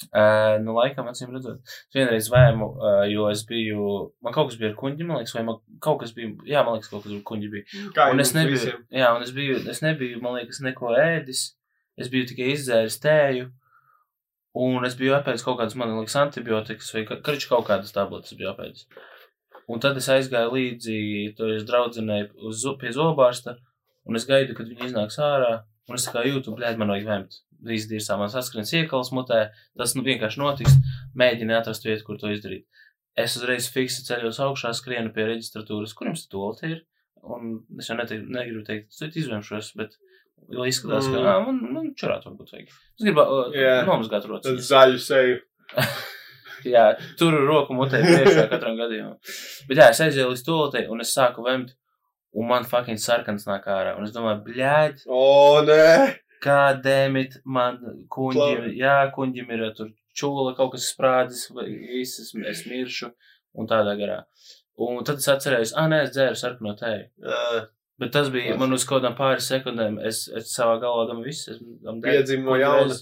Uh, nu, laikam, acīm redzot, es vienreiz vēmu, uh, jo es biju, man kaut kas bija ar kuģi, man liekas, vai man kaut kas bija, jā, man liekas, kaut kas ar kuģi bija. Kā Un es nebiju, visiem? jā, un es biju, es nebiju, man liekas, neko ēdis. Es biju tikai izdzēris tēju, un es biju apēdis kaut kādas, man liekas, antibiotikas vai ka- karš kaut kādas tabletes biju apēdis. Un tad es aizgāju līdzi toreiz draudzenei uz, pie zobārsta, un es gaidu, kad viņi iznāks ārā, un es kā jūtu, blēd, man vajag vēmt. Drīz dirsā man saskrien iekals mutē, tas nu vienkārši notiks, mēģini atrast vietu, kur to izdarīt. Es uzreiz fiksi ceļos augšā, skrienu pie reģistratūras, kur jums tolti ir. Un es jau neteiku, negribu teikt, tu izvēmšos, bet jau izskatās, ka Mm. man, man čurāt varbūt vajag. Es gribu uh, Jā. nomazgāt Tad rotas. zaļu seju. Jā, tur roku mutē priekšā katram gadījumam. Bet jā, es aizēju līdz toltei un es sāku vemt, un man fucking sarkans nāk ārā. Un es domāju, bļāģ, O, nē! kādēmit man kuņģim, Klau- jā, kuņģim ir tur čūla, kaut kas sprādzis, vai viss, es, miršu, un tādā garā. Un tad es atcerējos, ah, nē, es dzēru sarkano tēju. Ā, Bet tas bija man uz kaut kādām pāris sekundēm. Es, es savā galvā domāju, viss esmu Piedzima no jauna.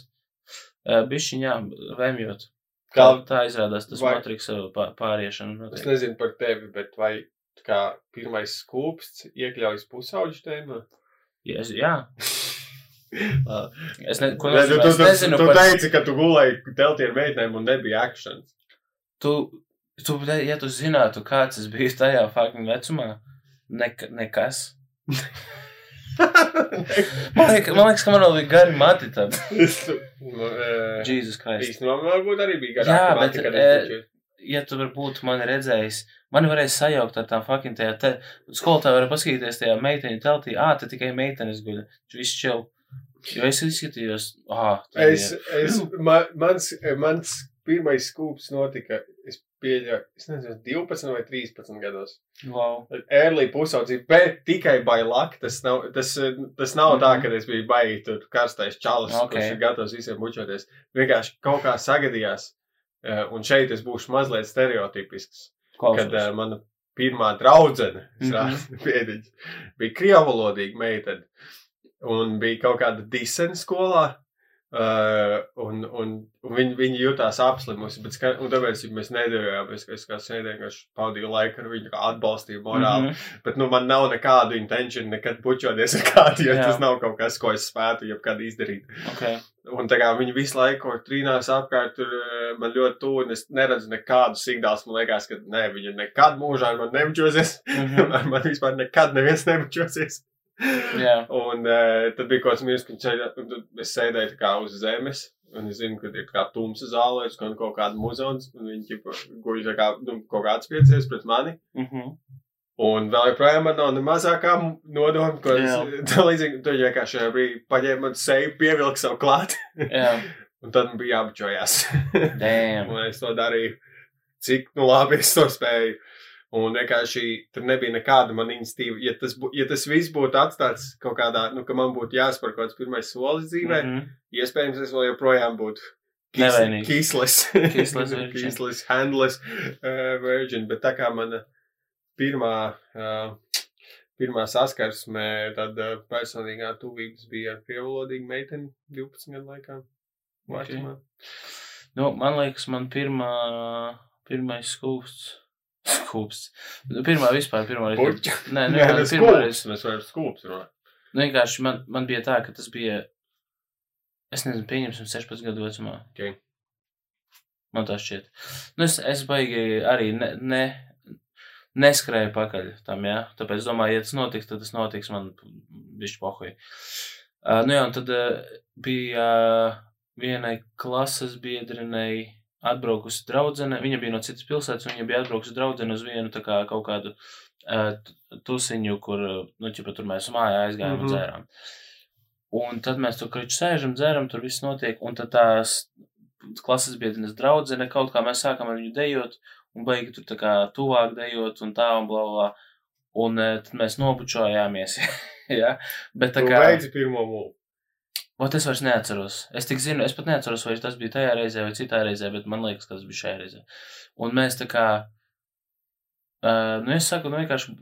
Bišķiņā, vēmjot. Kā, tā izrādās, tas vai- matriks uh, pā- pāriešana. es notiek. nezinu par tevi, bet vai kā pirmais skūpsts iekļaujas pusauģu tēmā? Ja es, jā, es, ne, ko Nē, tu, tu, es tu, nezinu tu par teici, ka tu gulēji teltī ar meitenēm un nebija akcents. tu, tu, ja tu zinātu, kāds es biju tajā fucking vecumā, nek, nekas. Man liekas, man liekas ka man vēl bija gari mati Jesus Christ. Īstenībā man varbūt arī bija Jā, garāk. bet, eh, Ja tu būtu mani redzējis, mani varēja sajaukt ar tām fucking tajā te. Skolotāji var paskatīties tajā meiteņu teltī. Ā, te tikai meitenes guļ. Viss čil. Jo es izskatījos, ah, Es, es, man, mans, mans pirmais skūps notika, es pieļauju, es nezinu, 12 vai 13 gados. Wow. Early pusaudzība, bet tikai by luck. Tas nav, tas, tas nav tā, Mhm. ka es biju baigi tur karstais čalis, okay. Ok. kurš ir gatavs visiem bučoties. Vienkārši kaut kā sagadījās, eh, un šeit es būšu mazliet stereotipisks, kad Klausos. uh, mana pirmā draudzene, es Mhm. rādu piediņš, bija krievalodīga meitene, un bija kaut kāda disena skolā, Uh, un, un, un viņi, viņi jutās apslimusi, bet ska, un tāpēc mēs nedēļojāmies, ka es kā sēdēju, vienkārši pavadīju laiku ar viņu, atbalstīju morāli. Mm. -hmm. Bet nu, man nav nekādu intenciju nekad bučoties ar kādu, jo Jā. tas nav kaut kas, ko es spētu jebkad izdarīt. Okay. Un tā kā viņi visu laiku trīnās apkārt, tur man ļoti tuvu, un es neredzu nekādu signālu. Man liekas, ka ne, viņi nekad mūžā ar mani nebučosies. Mhm. ar mani vispār nekad neviens nebučosies. Jā. Un uh, tad bija kaut kas un tad es sēdēju kā uz zemes. Un es zinu, ka ir kā tumsa zālē, es kaut kāda muzons, un viņi guļ kā, nu, kaut kāds piecies pret mani. Mhm. Un vēl joprojām man nav ne mazākā nodoma, ko es tā līdzīgi, tu vienkārši šajā brīdī paņēma man seju, pievilka savu klāt, Jā. un tad man bija jābučojās. Damn. un es to darīju, cik, nu labi, es to spēju. Un vienkārši tur nebija nekāda man institīva. Ja tas, ja tas viss būtu atstāts kaut kādā, nu, ka man būtu jāspēr kaut kāds pirmais solis dzīvē, mm -hmm. Iespējams, es vēl joprojām būtu. Kislis, Kislis kislis, handless uh, virgin. Bet tā kā mana pirmā, uh, pirmā saskarsme, tad uh, personīgā tuvības bija ar krievalodīgu meiteni 12 gadu laikā. Ok. Vecumā. Nu, man liekas, man pirmā, pirmais skūps. Skūps. Nu, Pirmā vispār, pirmā reize. Nē, Nē, tas pirmā reize. Mēs varam skūps runāt. Nu, vienkārši man, man bija tā, ka tas bija, es nezinu, pieņemsim 16 gadu vecumā. Ok. Man tā šķiet. Nu, es, es baigi arī ne, ne, neskrēju pakaļ tam, jā. Tāpēc domāju, ja tas notiks, tad tas notiks man bišķi pohuji. Uh, nu jā, un tad uh, bija uh, vienai klases biedrenei atbraukusi draudzene. Viņa bija no citas pilsētas, un viņa bija atbraukusi draudzene uz vienu tā kā kaut kādu uh, tusiņu, kur, uh, nu, ķipa, tur mēs mājā aizgājām mm Mhm. -hmm. un dzērām. Un tad mēs tur kriču sēžam, dzeram, tur viss notiek, un tad tās klases biedrenes draudzene kaut kā mēs sākam ar viņu dejot, un beigi tur tā kā tuvāk dejot, un tā, un bla, bla. Un eh, tad mēs nobučojāmies, ja? Bet tā Tu kā... beidzi pirmo mūlu. Ot, es vairs neatceros. Es tik zinu, es pat neatceros, vai tas bija tajā reizē vai citā reizē, bet man liekas, ka tas bija šajā reizē. Un mēs tā kā, uh, nu es saku, nu vienkārši,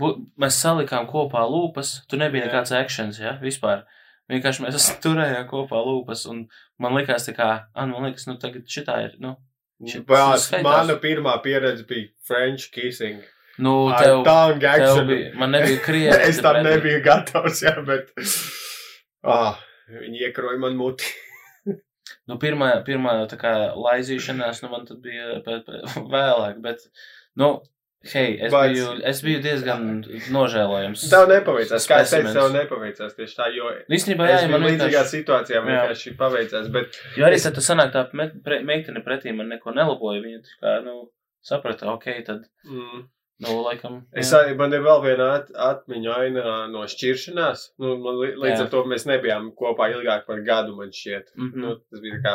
bu, mēs salikām kopā lūpas, tur nebija nekāds actions, ja, vispār. Vienkārši mēs turējām kopā lūpas, un man likās tā kā, ah, man liekas, nu tagad šitā ir, nu, Šit- skaitās. mana pirmā pieredze bija French kissing. nu tev, tev bija, man nebija krievi. es tam nebiju gatavs, jā, bet. Ah, viņi iekroja man muti. Nu, pirmā, pirmā tā kā laizīšanās, nu, man tad bija pēc, pēc, vēlāk, bet, nu, hei, es, But- biju, es biju diezgan nožēlojams. Tev nepaveicās, kā es teicu, tev nepaveicās tieši tā, jo Īstenībā, jā, man līdzīgā vienkārši, situācijā, vienkārši paveicās, bet jo arī tad tu sanāk tā meitene pretī man neko nelaboja, viņa tā kā, nu, saprata, ok, tad, mm, nu, laikam, es, jā. arī- man ir vēl viena at, atmiņa aina no šķiršanās. Nu, man, līdz Jā. ar to mēs nebijām kopā ilgāk par gadu, man šķiet. Mhm. Nu, tas bija tā kā,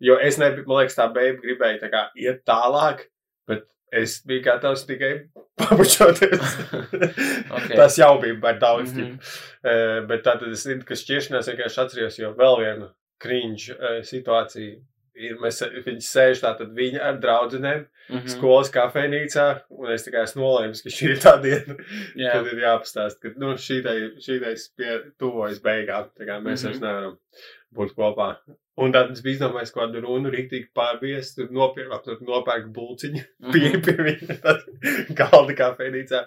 jo es nebiju, man liekas, tā beigta gribēja tā kā iet tālāk, bet es biju gatavs tikai pabučoties. Ok. Tas jau bija par daudz. Mm -hmm. Bet tātad es zinu, ka šķiršanās vienkārši atceros, jo vēl viena krīņš situācija ir, mēs, viņi sēž tātad viņa ar draudzenēm Mhm. skolas kafejnīcā, un es tikai esmu nolēmis, ka šī ir tā diena, Jā. kad ir jāpastāst, ka, nu, šītais pie tuvojas beigām, tā kā mēs Mhm. vairs nevaram būt kopā. Un tad es biju izdomājis kādu runu, rīktīgi pārbies, tur nopirkt, tur nopērk bulciņu, Mhm. pie, pie viņa tad galda kafejnīcā.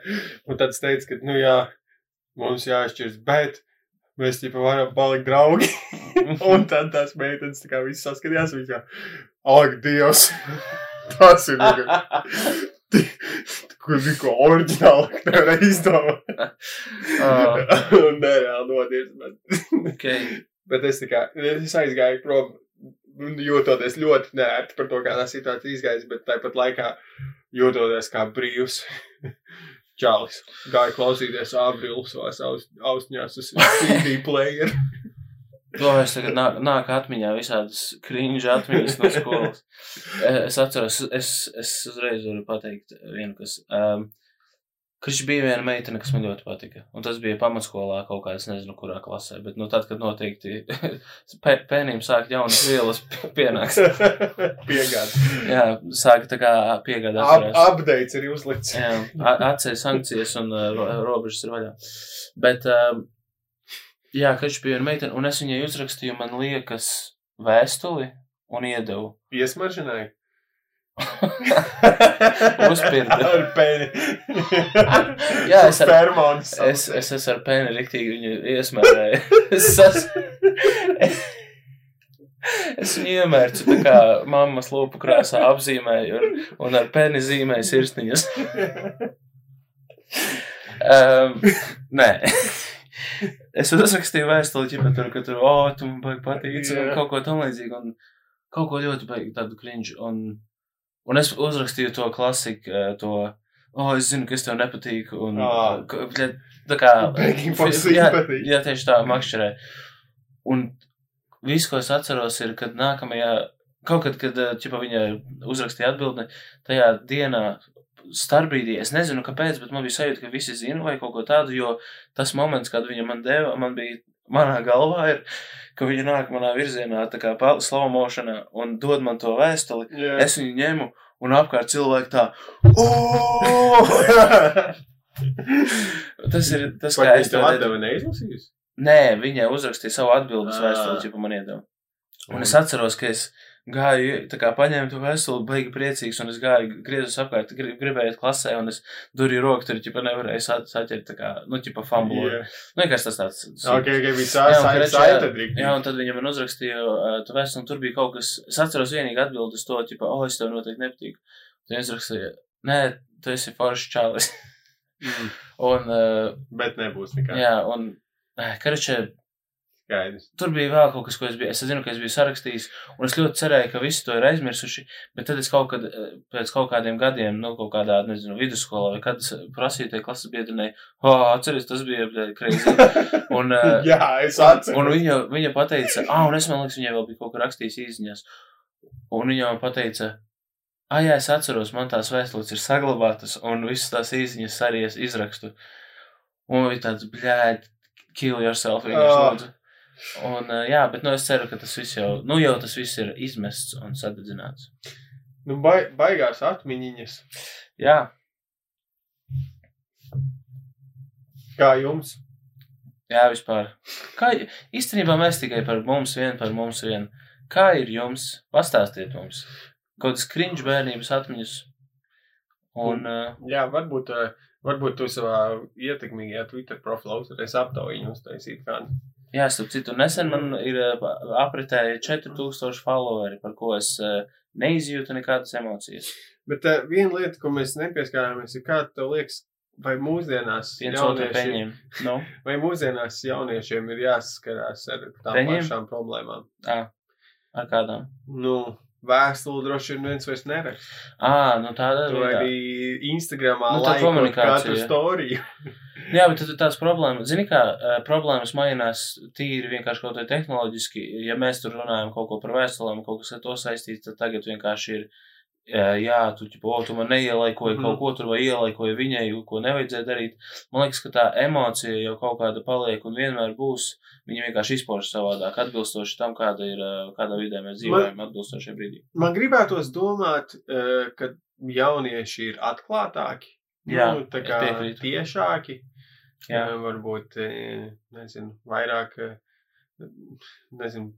Un tad es teicu, ka, nu jā, mums jāšķirs, bet mēs ķipa varam palikt draugi. un tad tās meitenes tā kā viss saskatījās, viņas kā, ak, Dievs, tas ir. vienkārši- kur bija ko oriģināli, nevar izdomāt. Ah. Un nereāli nodies, bet, Okay. bet es tā kā, es aizgāju prom, jūtoties ļoti nērti par to, kā tā situācija izgājis, bet tāpat laikā jūtoties kā brīvs. Čālis gāja klausīties Ābrīlu savās aus- austiņās uz CD player. To es tagad nāk, nāk atmiņā visādas krīņģa atmiņas no skolas. Es atceros, es, es uzreiz varu pateikt vienu, kas. Um, Kurš bija viena meitene, kas man ļoti patika. Un tas bija pamatskolā kaut kādā, es nezinu, kurā klasē. Bet, nu, tad, kad noteikti pēnījumi sāk jaunas vielas pienāks. Piegāds. Jā, sāk tā kā piegādāt. Up, updates ir uzlikts. Jā, atceļ sankcijas un uh, ro- robežas ir vaļā. Bet, um, jā, kad bija viena meitene, un es viņai uzrakstīju, man liekas, vēstuli un iedevu. Iesmaržināja. Uzpirka. Ar pēni. Jā, es ar- Fermons. Es, es esmu ar pēni riktīgi viņu iesmērēju. Es, sas... es viņu iemērcu tā kā mammas lūpu krāsā apzīmēju un, un ar pēni zīmēju sirsniņas. Um, nē. es uzrakstīju vēstuli, ķipa, tur, ka tur, oh, tu man patīc, un kaut ko tam līdzīgu, un kaut ko ļoti baigi tādu krinžu, un, un es uzrakstīju to klasiku, eh, to, oh, es zinu, ka es tev nepatīku, un, bļa, tā kā, jā, jā, tieši tā, makšķerē. Un viss, ko es atceros, ir, kad nākamajā, kaut kad, kad, eh, ķipa, viņa uzrakstīja atbildni, tajā dienā, starpbrīdī, es nezinu, kāpēc, bet man bija sajūta, ka visi zina vai kaut ko tādu, jo tas moments, kad viņa man deva, man bija, manā galvā ir, ka viņa nāk manā virzienā, tā kā slow motionā, un dod man to vēstuli, Jā. es viņu ņemu, un apkārt cilvēki tā, tas ir tas, kā Vai es es tev to atdevu neizlasījusi? Nē, viņa uzrakstīja savu atbildes Ā. vēstuli, ja man iedeva. Un es atceros, ka es gāju, tā kā paņēmu to vēstuli, baigi priecīgs, un es gāju, griezus apkārt, grib, gribēju iet klasē, un es durīju roku, tur, ķipa, nevarēju sa- saķert, tā kā, nu, ķipa, fambulu. Jā. Nu, vienkārši tas tāds. Ok, ok, Jā, un, saita saita Jā, drīk. un tad viņa man uzrakstīja to vēstuli, un tur bija kaut kas, es atceros vienīgi atbildi uz to, ķipa, o, es tev noteikti nepatīku. Tad viņa uzrakstīja, nē, tu esi foršs čalis. Mm, un, uh, Bet nebūs nekā. jā, un, karačē, Skaidrs. Tur bija vēl kaut kas, ko es biju. Es zinu, ka es biju sarakstījis, un es ļoti cerēju, ka visi to ir aizmirsuši. Bet tad es kaut kad, eh, pēc kaut kādiem gadiem, nu, kaut kādā, nezinu, vidusskolā, vai kad prasīju tai klases biedrenei, oh, atceries, tas bija krīze. Un, eh, Jā, es atceros. un viņa, viņa pateica, ah, un es man liekas, viņai vēl bija kaut kur rakstījis īziņās. Un viņa man pateica, ah, jā, es atceros, man tās vēstules ir saglabātas, un visas tās īziņas arī es izrakstu. Un viņa tāds, bļēd, kill yourself, vienkārši Ah. lūdzu. Un, uh, jā, bet nu, es ceru, ka tas viss jau, nu, jau tas viss ir izmests un sadedzināts. Nu, bai, baigās atmiņas. Jā, Kā jums? jā, vispār. Kā, īstenībā mēs tikai par mums vien, par mums vien. Kā ir jums? Pastāstiet mums. Kaut kādas krinģa bērnības atmiņas. Un, uh, Jā, varbūt, eh, varbūt tu savā ietekmīgajā Twitter profilā uzreiz aptaujiņu uztaisīt kādu. Jā, starp citu, nesen man ir uh, apritēja 4000 followeri, par ko es uh, neizjūtu nekādas emocijas. Bet uh, viena lieta, ko mēs nepieskārāmies, ir kā tev liekas, vai mūsdienās, Viens otru jaunieši, peņiem. Nu, vai mūsdienās jauniešiem ir jāsaskarās ar tām Peņiem? pašām problēmām? ā, ar kādām? Nu, vēstuli droši vien viens vairs neraksta. Ā, nu Tu ir. jā. arī Instagramā Nu, tā komunikācija, katru jā. storiju. Jā, bet tad ir tās problēmas. Zini, kā eh, problēmas mainās tīri vienkārši kaut kā tehnoloģiski. Ja mēs tur runājam kaut ko par vēstulēm, kaut kas ar to saistīts, tad tagad vienkārši ir. eh, Jā, tu, ķipa, o, tu man neielaikoji Mhm. kaut ko tur, vai ielaikoji viņai, ko nevajadzēja darīt. Man liekas, ka tā emocija jau kaut kāda paliek un vienmēr būs. Viņa vienkārši izpaužas savādāk, atbilstoši tam, kāda ir, eh, kādā vidē mēs dzīvojam, atbilstoši brīdī. Man gribētos domāt, ka jaunieši ir atklātāki. Jā, nu, tā kā tiešāki. Jā. Varbūt, eh, nezinu, vairāk, eh, nezinu,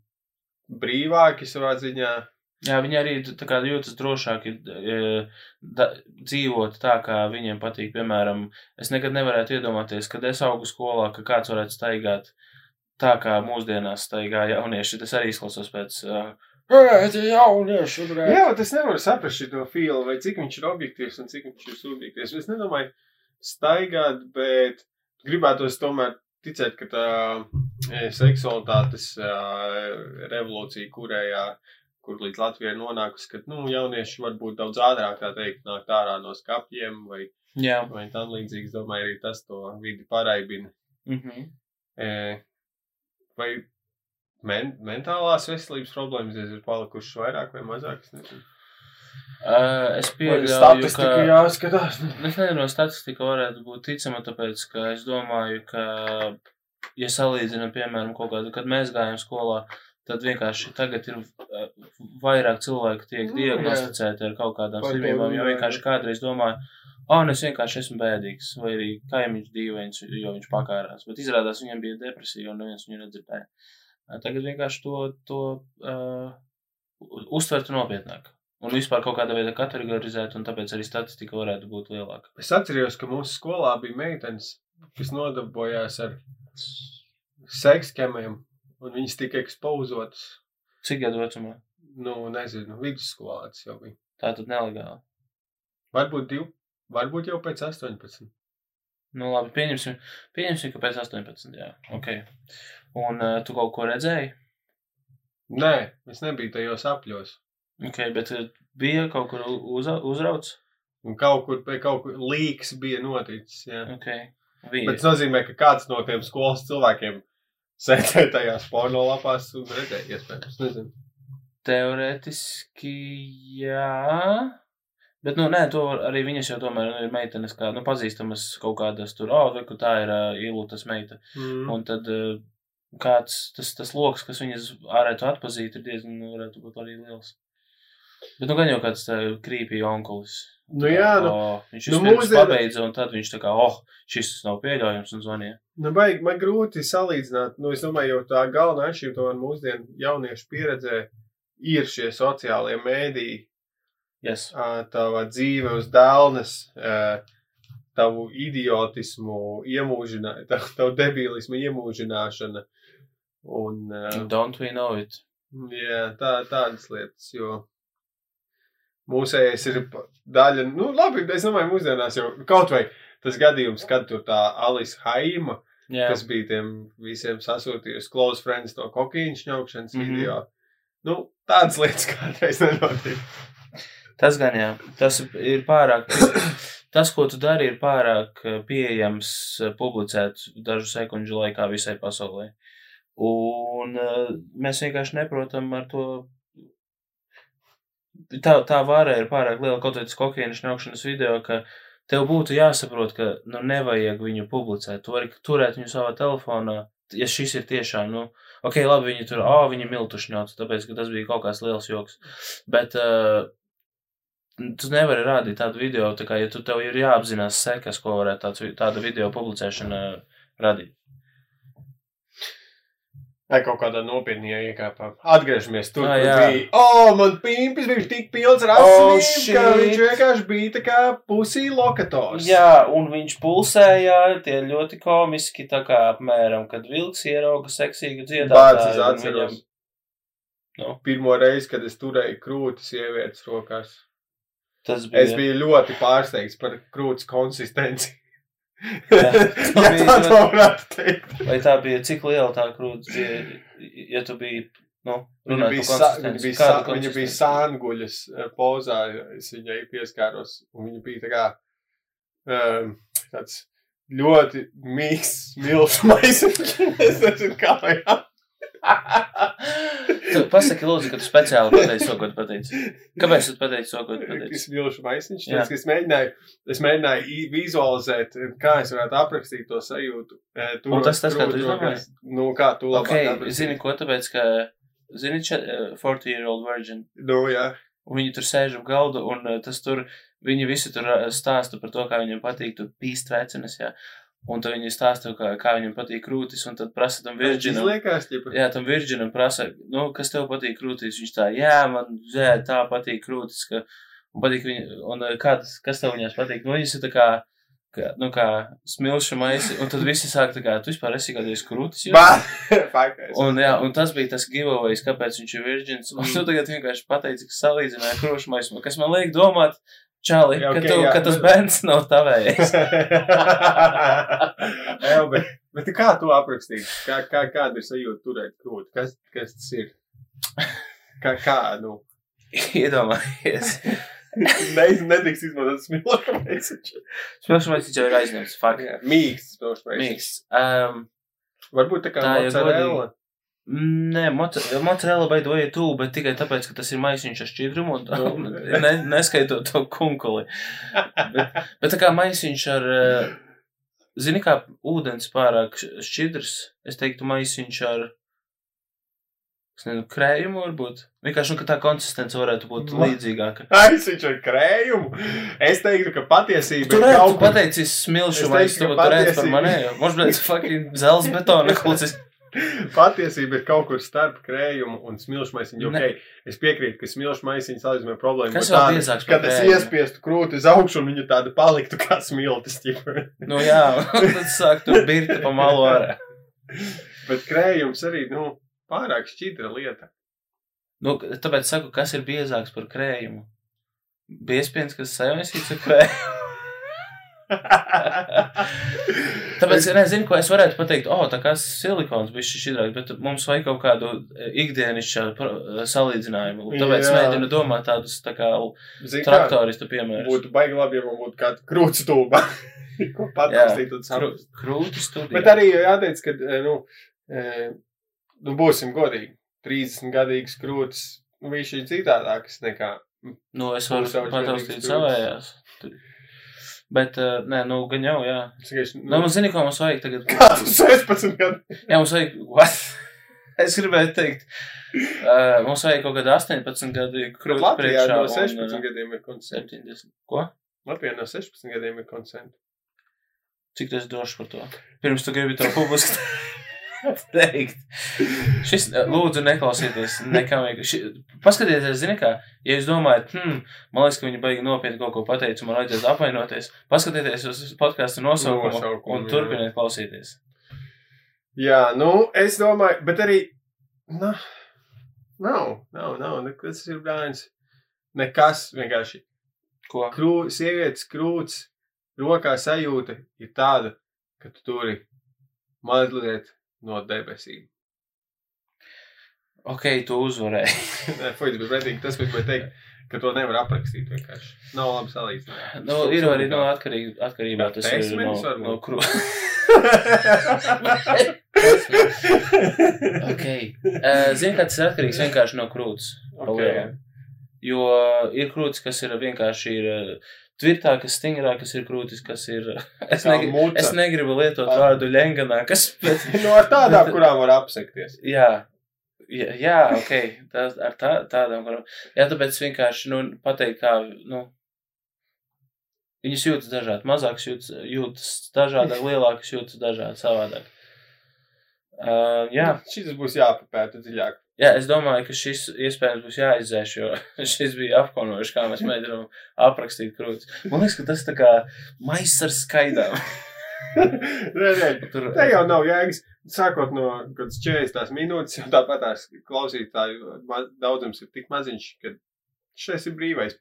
brīvāki savā ziņā. Jā, viņi arī kā jūtas drošāk e, da, dzīvot tā, kā viņiem patīk. Piemēram, es nekad nevarētu iedomāties, kad es augu skolā, ka kāds varētu staigāt tā, kā mūsdienās staigā jaunieši. Tas arī izklausās pēc Ej, tie jaunieši, brē. Jā, bet es nevaru saprast šo filmu, vai cik viņš ir objektīvs un cik viņš ir subjektīvs. Es nedomāju staigāt, bet gribētos tomēr ticēt, ka tā seksualitātes revolūcija, kurējā, kur līdz Latvijai nonākusi, ka nu, jaunieši varbūt daudz ātrāk, tā teikt, nāk ārā no skapjiem vai, Jā. vai tam līdzīgs. Domāju, arī tas to vidi paraibina. Mhm. E, vai men mentālās veselības problēmas ir palikušas vairāk vai mazāk? Es nezinu. Uh, es Vai statistika ka... jāskatās. Es nezinu, statistika varētu būt ticama, tāpēc, ka es domāju, ka, ja salīdzinām, piemēram, kaut kādu, kad mēs gājām skolā, tad vienkārši tagad ir uh, vairāk cilvēku tiek Nu, diagnosticēti ar kaut kādām slimībām, jo vienkārši kādreiz domāju, ah, es vienkārši esmu bēdīgs, vai arī kaimiņš dīvains, jo viņš pakārās. Bet izrādās viņam bija depresija, un neviens viņu nedzirdēja. Uh, Tagad vienkārši to, to uh, uztvertu nopietnāk. Un vispār kaut kādā veidā kategorizēt, un tāpēc arī statistika varētu būt lielāka. Es atceros, ka mūsu skolā bija meitenes, kas nodarbojās ar sekskemiem, un viņas tika ekspozotas. Cik gadu vecumā? Nu, nezinu, vidusskolā tas jau bija. Tā tad nelegāli. Varbūt, div, varbūt jau pēc 18. Nu, labi, pieņemsim, pieņemsim ka pēc 18. Jā, ok. Un uh, tu kaut ko redzēji? Nē, es nebiju tajos apļos. Ok, bet uh, bija kaut kur uz, uzrauts? Un kaut kur, kaut kur līks bija noticis. Jā. Ok. Bija. Bet tas nozīmē, ka kāds no tiem skolas cilvēkiem sēdēja tajās porno lapās un redzēja, iespējams, nezinu. Teorētiski, jā. Bet, nu, nē, to arī viņas jau tomēr nu, ir meitenes, kā, nu, pazīstamas kaut kādas tur, oh, ka tā ir uh, ilūtas meita. Mm. Un tad uh, kāds, tas, tas loks, kas viņas varētu atpazīt, ir diezgan, nu, varētu būt arī liels. Bet, nu, gan jau kāds tā krīpī onkulis. Nu jā, nu, oh, viņš nu, mūsdienu- pabeidza, un tad viņš tā kā, oh, šis nav pieļaujams, un zvanīja. Nu, baigi, man grūti salīdzināt. Nu, es domāju, jo tā galvenā atšķirība tomēr mūsdienu jauniešu pieredzē ir šie sociālie mēdīji, Yes. tava dzīve uz dēlnes, tavu idiotismu iemūžināšana, tavu, tavu debilismu iemūžināšana. Un, Don't we know it? jā, tā, tādas lietas, jo mūsējais ir daļa, nu, labi, es domāju, mūsdienās jau kaut vai tas gadījums, kad tur tā Alisa Haima, Jā, kas bija tiem visiem sasūtījusi close friends no kokaīna šņaukšanas mm. -hmm. video. Nu, tādas lietas kādreiz nenotiek. tas gan jā. Tas ir pārāk, tas, ko tu dari, ir pārāk eh, pieejams eh, publicēt dažu sekundžu laikā visai pasaulē. Un eh, mēs vienkārši neprotam ar to. Tā, tā vara ir pārāk liela, kaut vai tas kokaīna šņaukšanas video, ka tev būtu jāsaprot, ka nu, nevajag viņu publicēt. Tu vari turēt viņu savā telefonā, ja šis ir tiešām, nu, ok, labi, viņi tur, ah, oh, viņi miltušņots, tāpēc, ka tas bija kaut kāds liels joks. Bet uh, tu nevari rādīt tādu video, tā kā, ja tu tev ir jāapzinās sekas, ko varētu tāds, tāda video publicēšana radīt. Vai kaut kādā nopietnā iekāpā. Atgriežamies tur, Ah, kur bija. O, oh, man pimpis bija tik pilns ar Oh, asinīm, ka shit. viņš vienkārši bija tā kā pusī lokators. Jā, un viņš pulsēja, tie ļoti komiski, tā kā apmēram, kad vilks ierauga seksīgu Bācis dziedātāju. un atceros. viņam- Nu. Pirmo reizi, kad es turēju krūtis sievietes rokās. Tas bija. Es biju ļoti pārsteigts par krūtis konsistenci. Jā, ja bija tā ļoti- varētu teikt. Vai tā bija, cik liela tā krūtis bija, ja tu biji, nu, Viņa bija, sa, viņa bija, sa, viņa bija sānguļas eh, pozā, es viņai pieskāros, un viņa bija tā kā um, tāds ļoti mīksts, milzu maisiņš. es nezinu, kā lai Tu Pasaki, lūdzu, ka tu speciāli pateici to, ko tu pateici. Kāpēc tu pateici to, ko tu pateici? Tas milzu maisiņš, tāpēc, ka es mēģināju, es mēģināju vizualizēt, kā es varētu aprakstīt to sajūtu. eh, turot Un tas tas, kā tu izdomāji? Nu, kā tu labāk Ok, aprakstītu? zini ko, tāpēc, ka, zini, če- eh, 40 year old virgin, Nu, jā. un viņi tur sēž ap galdu, un eh, tas tur, viņi visi tur stāsta par to, kā viņiem patīk tur pīst vecenes, jā. Un tad viņi stāsta, kā, kā viņiem patīk krūtis, un tad prasa tam virginam. Izliekās, ķipa. Jā, tam virģinam prasa, nu, kas tev patīk krūtīs. Viņš tā, jā, man jā, tā patīk krūtis, ka man patīk viņa, un eh, kādas, kas tev viņās patīk. Nu, viņas ir tā kā Kā, nu, kā smilšu maisi, un tad visi sāk tā kā, tu vispār esi kādreiz krūtis. jau?" Bā, fakais. Un, jā, un tas bija tas giveaways, kāpēc viņš ir virģins. Un tu tagad vienkārši pateici, ka salīdzināja krūšu maisu, kas man liek domāt, Čāli, Jā, ka, tu, jā. ka tas bērns nav tavējais. Jā, bet, bet kā tu aprakstīji? Kā, kā, kāda ir sajūta turēt krūti? Kas, kas tas ir? Kā, kā nu? Iedomājies. Ne, nedrīkst izmantot. Smilšu maisis jau ir aizņemts, fakt. Mīksts smilšamais. Mīks. Um, Varbūt tā kā Tā, mozzarella. Nē, moca- mozzarella baidoja tu, bet tikai tāpēc, ka tas ir maisiņš ar šķidrumu un Nu. ne, neskaitot to kunkuli. Bet, bet tā kā maisiņš ar, eh, zini, kā ūdens pārāk šķidrs, es teiktu maisiņš ar, es nezinu, krējumu varbūt. Vienkārši, nu, ka tā konsistence varētu būt Ma- līdzīgāka. Aizsiņš ar krējumu. Es teiktu, ka patiesība Tu ir kaut tu kur. pateici smilšu Es vai teiktu, tu ka tu redzi par patiesība- manējo. Mums, blēd, fucking zels betona klucis. Patiesība ir kaut kur starp krējumu un smilšu maisiņu. Ne. Okay, es piekrītu, ka smilšu maisiņš salīdzinājumā problēma vēl tāda, Kad es iespiestu krūti uz augšu un viņa tāda paliktu kā smiltis. Nu jā, tad sāk tur birti pa malu ārā. Bet krējums arī, nu, pārāk šķidra lieta. Nu, tāpēc saku, kas ir biezāks par krējumu? Biespiens, kas sajausīts ar krējumu. Tāpēc, nezinu, ko es varētu pateikt, o, tā kā silikons bija šis šķidrāks, bet mums vajag kaut kādu e, ikdienišķu pro- salīdzinājumu. Tāpēc Jā. mēģinu domāt tādus tā kā Zini, kā, traktoristu piemērus. būtu baigi labi, ja man būtu kāda krūts stūba. Ko patāstīt un saprast. krūti studija. Bet arī jāteic, ka, eh, nu, nu būsim godīgi. 30 gadīgs krūtis, nu, viņš ir citādāks nekā. Nu, es varu pataustīt savējās. Bet, uh, nē, nu, gan jau, jā. Es vienkārši, Nu, man zini, ko mums vajag tagad. Kā tu 16 gadu? Jā, mums vajag. What? Es gribēju teikt, uh, mums vajag kaut kāda 18 gadu krūti Latvijā priekšā. no un, 16 uh, gadiem ir konsents. 70. Ko? Latvijā no 16 gadiem ir konsents. Cik tas drošs par to? Pirms tu gribi to publiski teikt. Šis, uh, lūdzu, neklausieties nekam. Paskatieties, zini kā, ja jūs domājat, hmm, man liekas, ka viņi baigi nopietni kaut ko pateica, man vajadzētu apvainoties. Paskatieties uz podkāstu nosaukumu Nosaukumu, un jā. turpiniet klausīties. Jā, nu, es domāju, bet arī. Nu, nav, nav, nav. Nekas ir bērns. Nekas vienkārši. Ko? Krū, sievietes krūts, rokā sajūta ir tāda, ka tu turi mazliet no debesīm. Ok, tu uzvarēji. Nē, fuj, bet pretīgi tas, ko es gribēju teikt, ka to nevar aprakstīt vienkārši. Nav labi salīdzināt. Nu, ir arī no atkarīgi, atkarībā tas ir no, no krū. ok. Uh, Zini, kā tas ir atkarīgs vienkārši no krūts. okay. Jo ir krūtis, kas ir vienkārši ir eh, tvirtākas, stingrākas, ir krūtis, kas ir. Es, negri, muca. es negribu lietot Ah. vārdu ļenganākas, bet. no ar tādām, kurām var apsekties. Jā, jā, jā ok. Tās, ar tā, tādām, kurām. Jā, tāpēc vienkārši nu, pateikt, kā. Nu, Viņas jūtas dažādi. Mazākas jūtas, jūtas dažādāk, lielākas jūtas dažādi, savādāk. Uh, jā, Šis būs jāpapēta dziļāk. Jā, es domāju, ka šis iespējams būs jāizdzēš, jo šis bija apkaunojuši, kā mēs mēģinām aprakstīt krūtis. Man liekas, ka tas tā kā maiss ar skaidām. nē, nē, Tur, te jau nav jēgas. Sākot no kaut kādas 40 minūtes, jau tāpat tās klausītāju daudzums ir tik maziņš, ka šis ir brīvais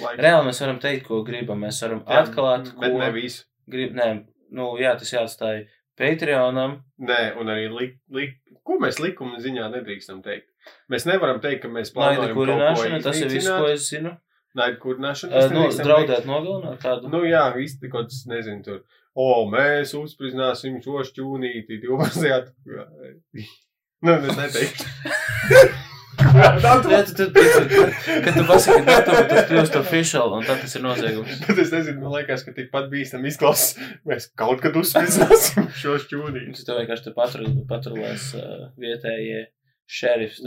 laiks. Reāli mēs varam teikt, ko gribam. Mēs varam atklāt, ko Bet ne visu. grib. Nē, nu, jā, tas jāatstāj Patreonam. Nē, un arī lik, lik, ko mēs likuma ziņā nedrīkstam teikt. Mēs nevaram teikt, ka mēs Naida plānojam kurināšana, tas ir viss, ko es zinu. Naidu kurināšana. Uh, nedrīkstam draudēt nogalināt kādu. Nu, jā, tik kaut kas, nezinu, tur. O, mēs uzspridzināsim šo šķūnīti 12. Nu, es neteiktu. Kad tu pasaki datumu, tas kļūst official, un tad tas ir noziegums. Bet es nezinu, man liekas, ka tikpat bīstam izklausās. Mēs kaut kad uzspridzināsim šo šķūnīti. Tu tev vienkārši te patrul, patrulēs uh, vietējie šerifs.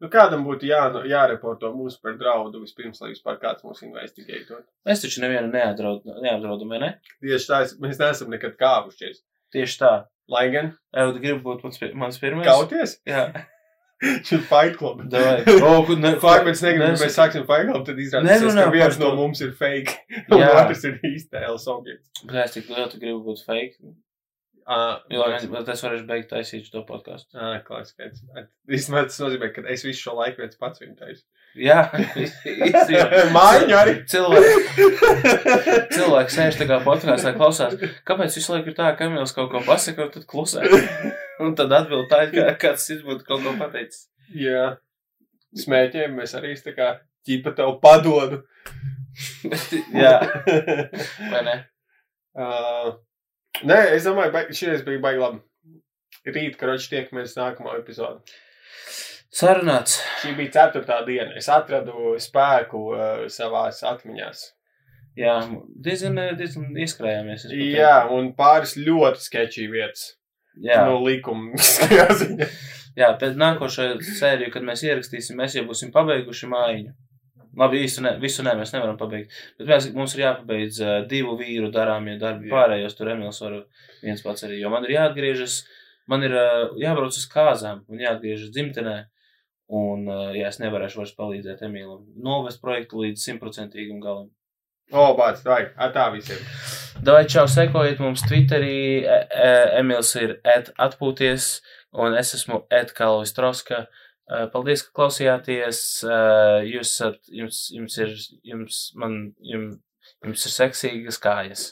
Nu, kādam būtu jā, jāreporto mūs par draudu vispirms, lai vispār kāds mūs investigētos. Mēs taču nevienu neapdraud, neapdraudam, vai ne? Tieši tā, es- mēs neesam nekad kāvušies. Tieši tā. Lai gan Evo, tu gribi būt mans pirmais? kauties, Jā. Šis Fight Club. Davai. O, kur ne, Fakt, mēs negribam, Nes- mēs sāksim Fight Club, tad izrādās, ka viens no mums ir fake, Jā. otrs ir īstēls objekts. Bļā, es tik ļoti gribu būt fake. Uh, Jo, lai es varēšu beigt taisīt šo podkāstu. Ah, klasiskais. Īstenībā tas nozīmē, ka es visu šo laiku viens pats viņu taisu. Jā. Mājiņa arī. Cilvēki, cilvēki sēž tā kā podkāstā klausās. Kāpēc visu laiku ir tā, ka Emīls kaut ko pasaka, un tad klusē? Un tad atbild tā, ka kāds cits būtu kaut ko pateicis. Jā. Smēķiem mēs arī tā kā ķipa tev padodu. Jā, vai ne? uh, nē, es domāju, ka šis bija baigi labi. Rīt, karoči, tiekamies nākamā epizodē. Sarunāts. Šī bija ceturtā diena. Es atradu spēku uh, savās atmiņās. Jā, diezgan, diezgan ieskrējāmies. Jā, un pāris ļoti sketčī vietas. jā. No likuma jā pēc nākošā sērija, kad mēs ierakstīsim, mēs jau būsim pabeiguši mājiņu. Labi, īsti ne, visu ne, mēs nevaram pabeigt. Bet mēs, mums ir jāpabeidz uh, divu vīru darāmie darbi. Jā. Pārējos tur Emīls var viens pats arī. Jo man ir jāatgriežas, man ir uh, jābrauc uz kāzām un jāatgriežas dzimtenē. Un, uh, jā, es nevarēšu vairs palīdzēt Emīlam. Novest projektu līdz simtprocentīgam galam. O, bāc, vai, tā visiem. Davai, čau, sekojiet mums Twitterī. E, e, Emīls ir at atpūties, un es esmu at Kalvis Troska. E, Paldies, ka klausījāties. E, Jūs esat, jums, jums ir, jums, man, jums, jums ir seksīgas kājas.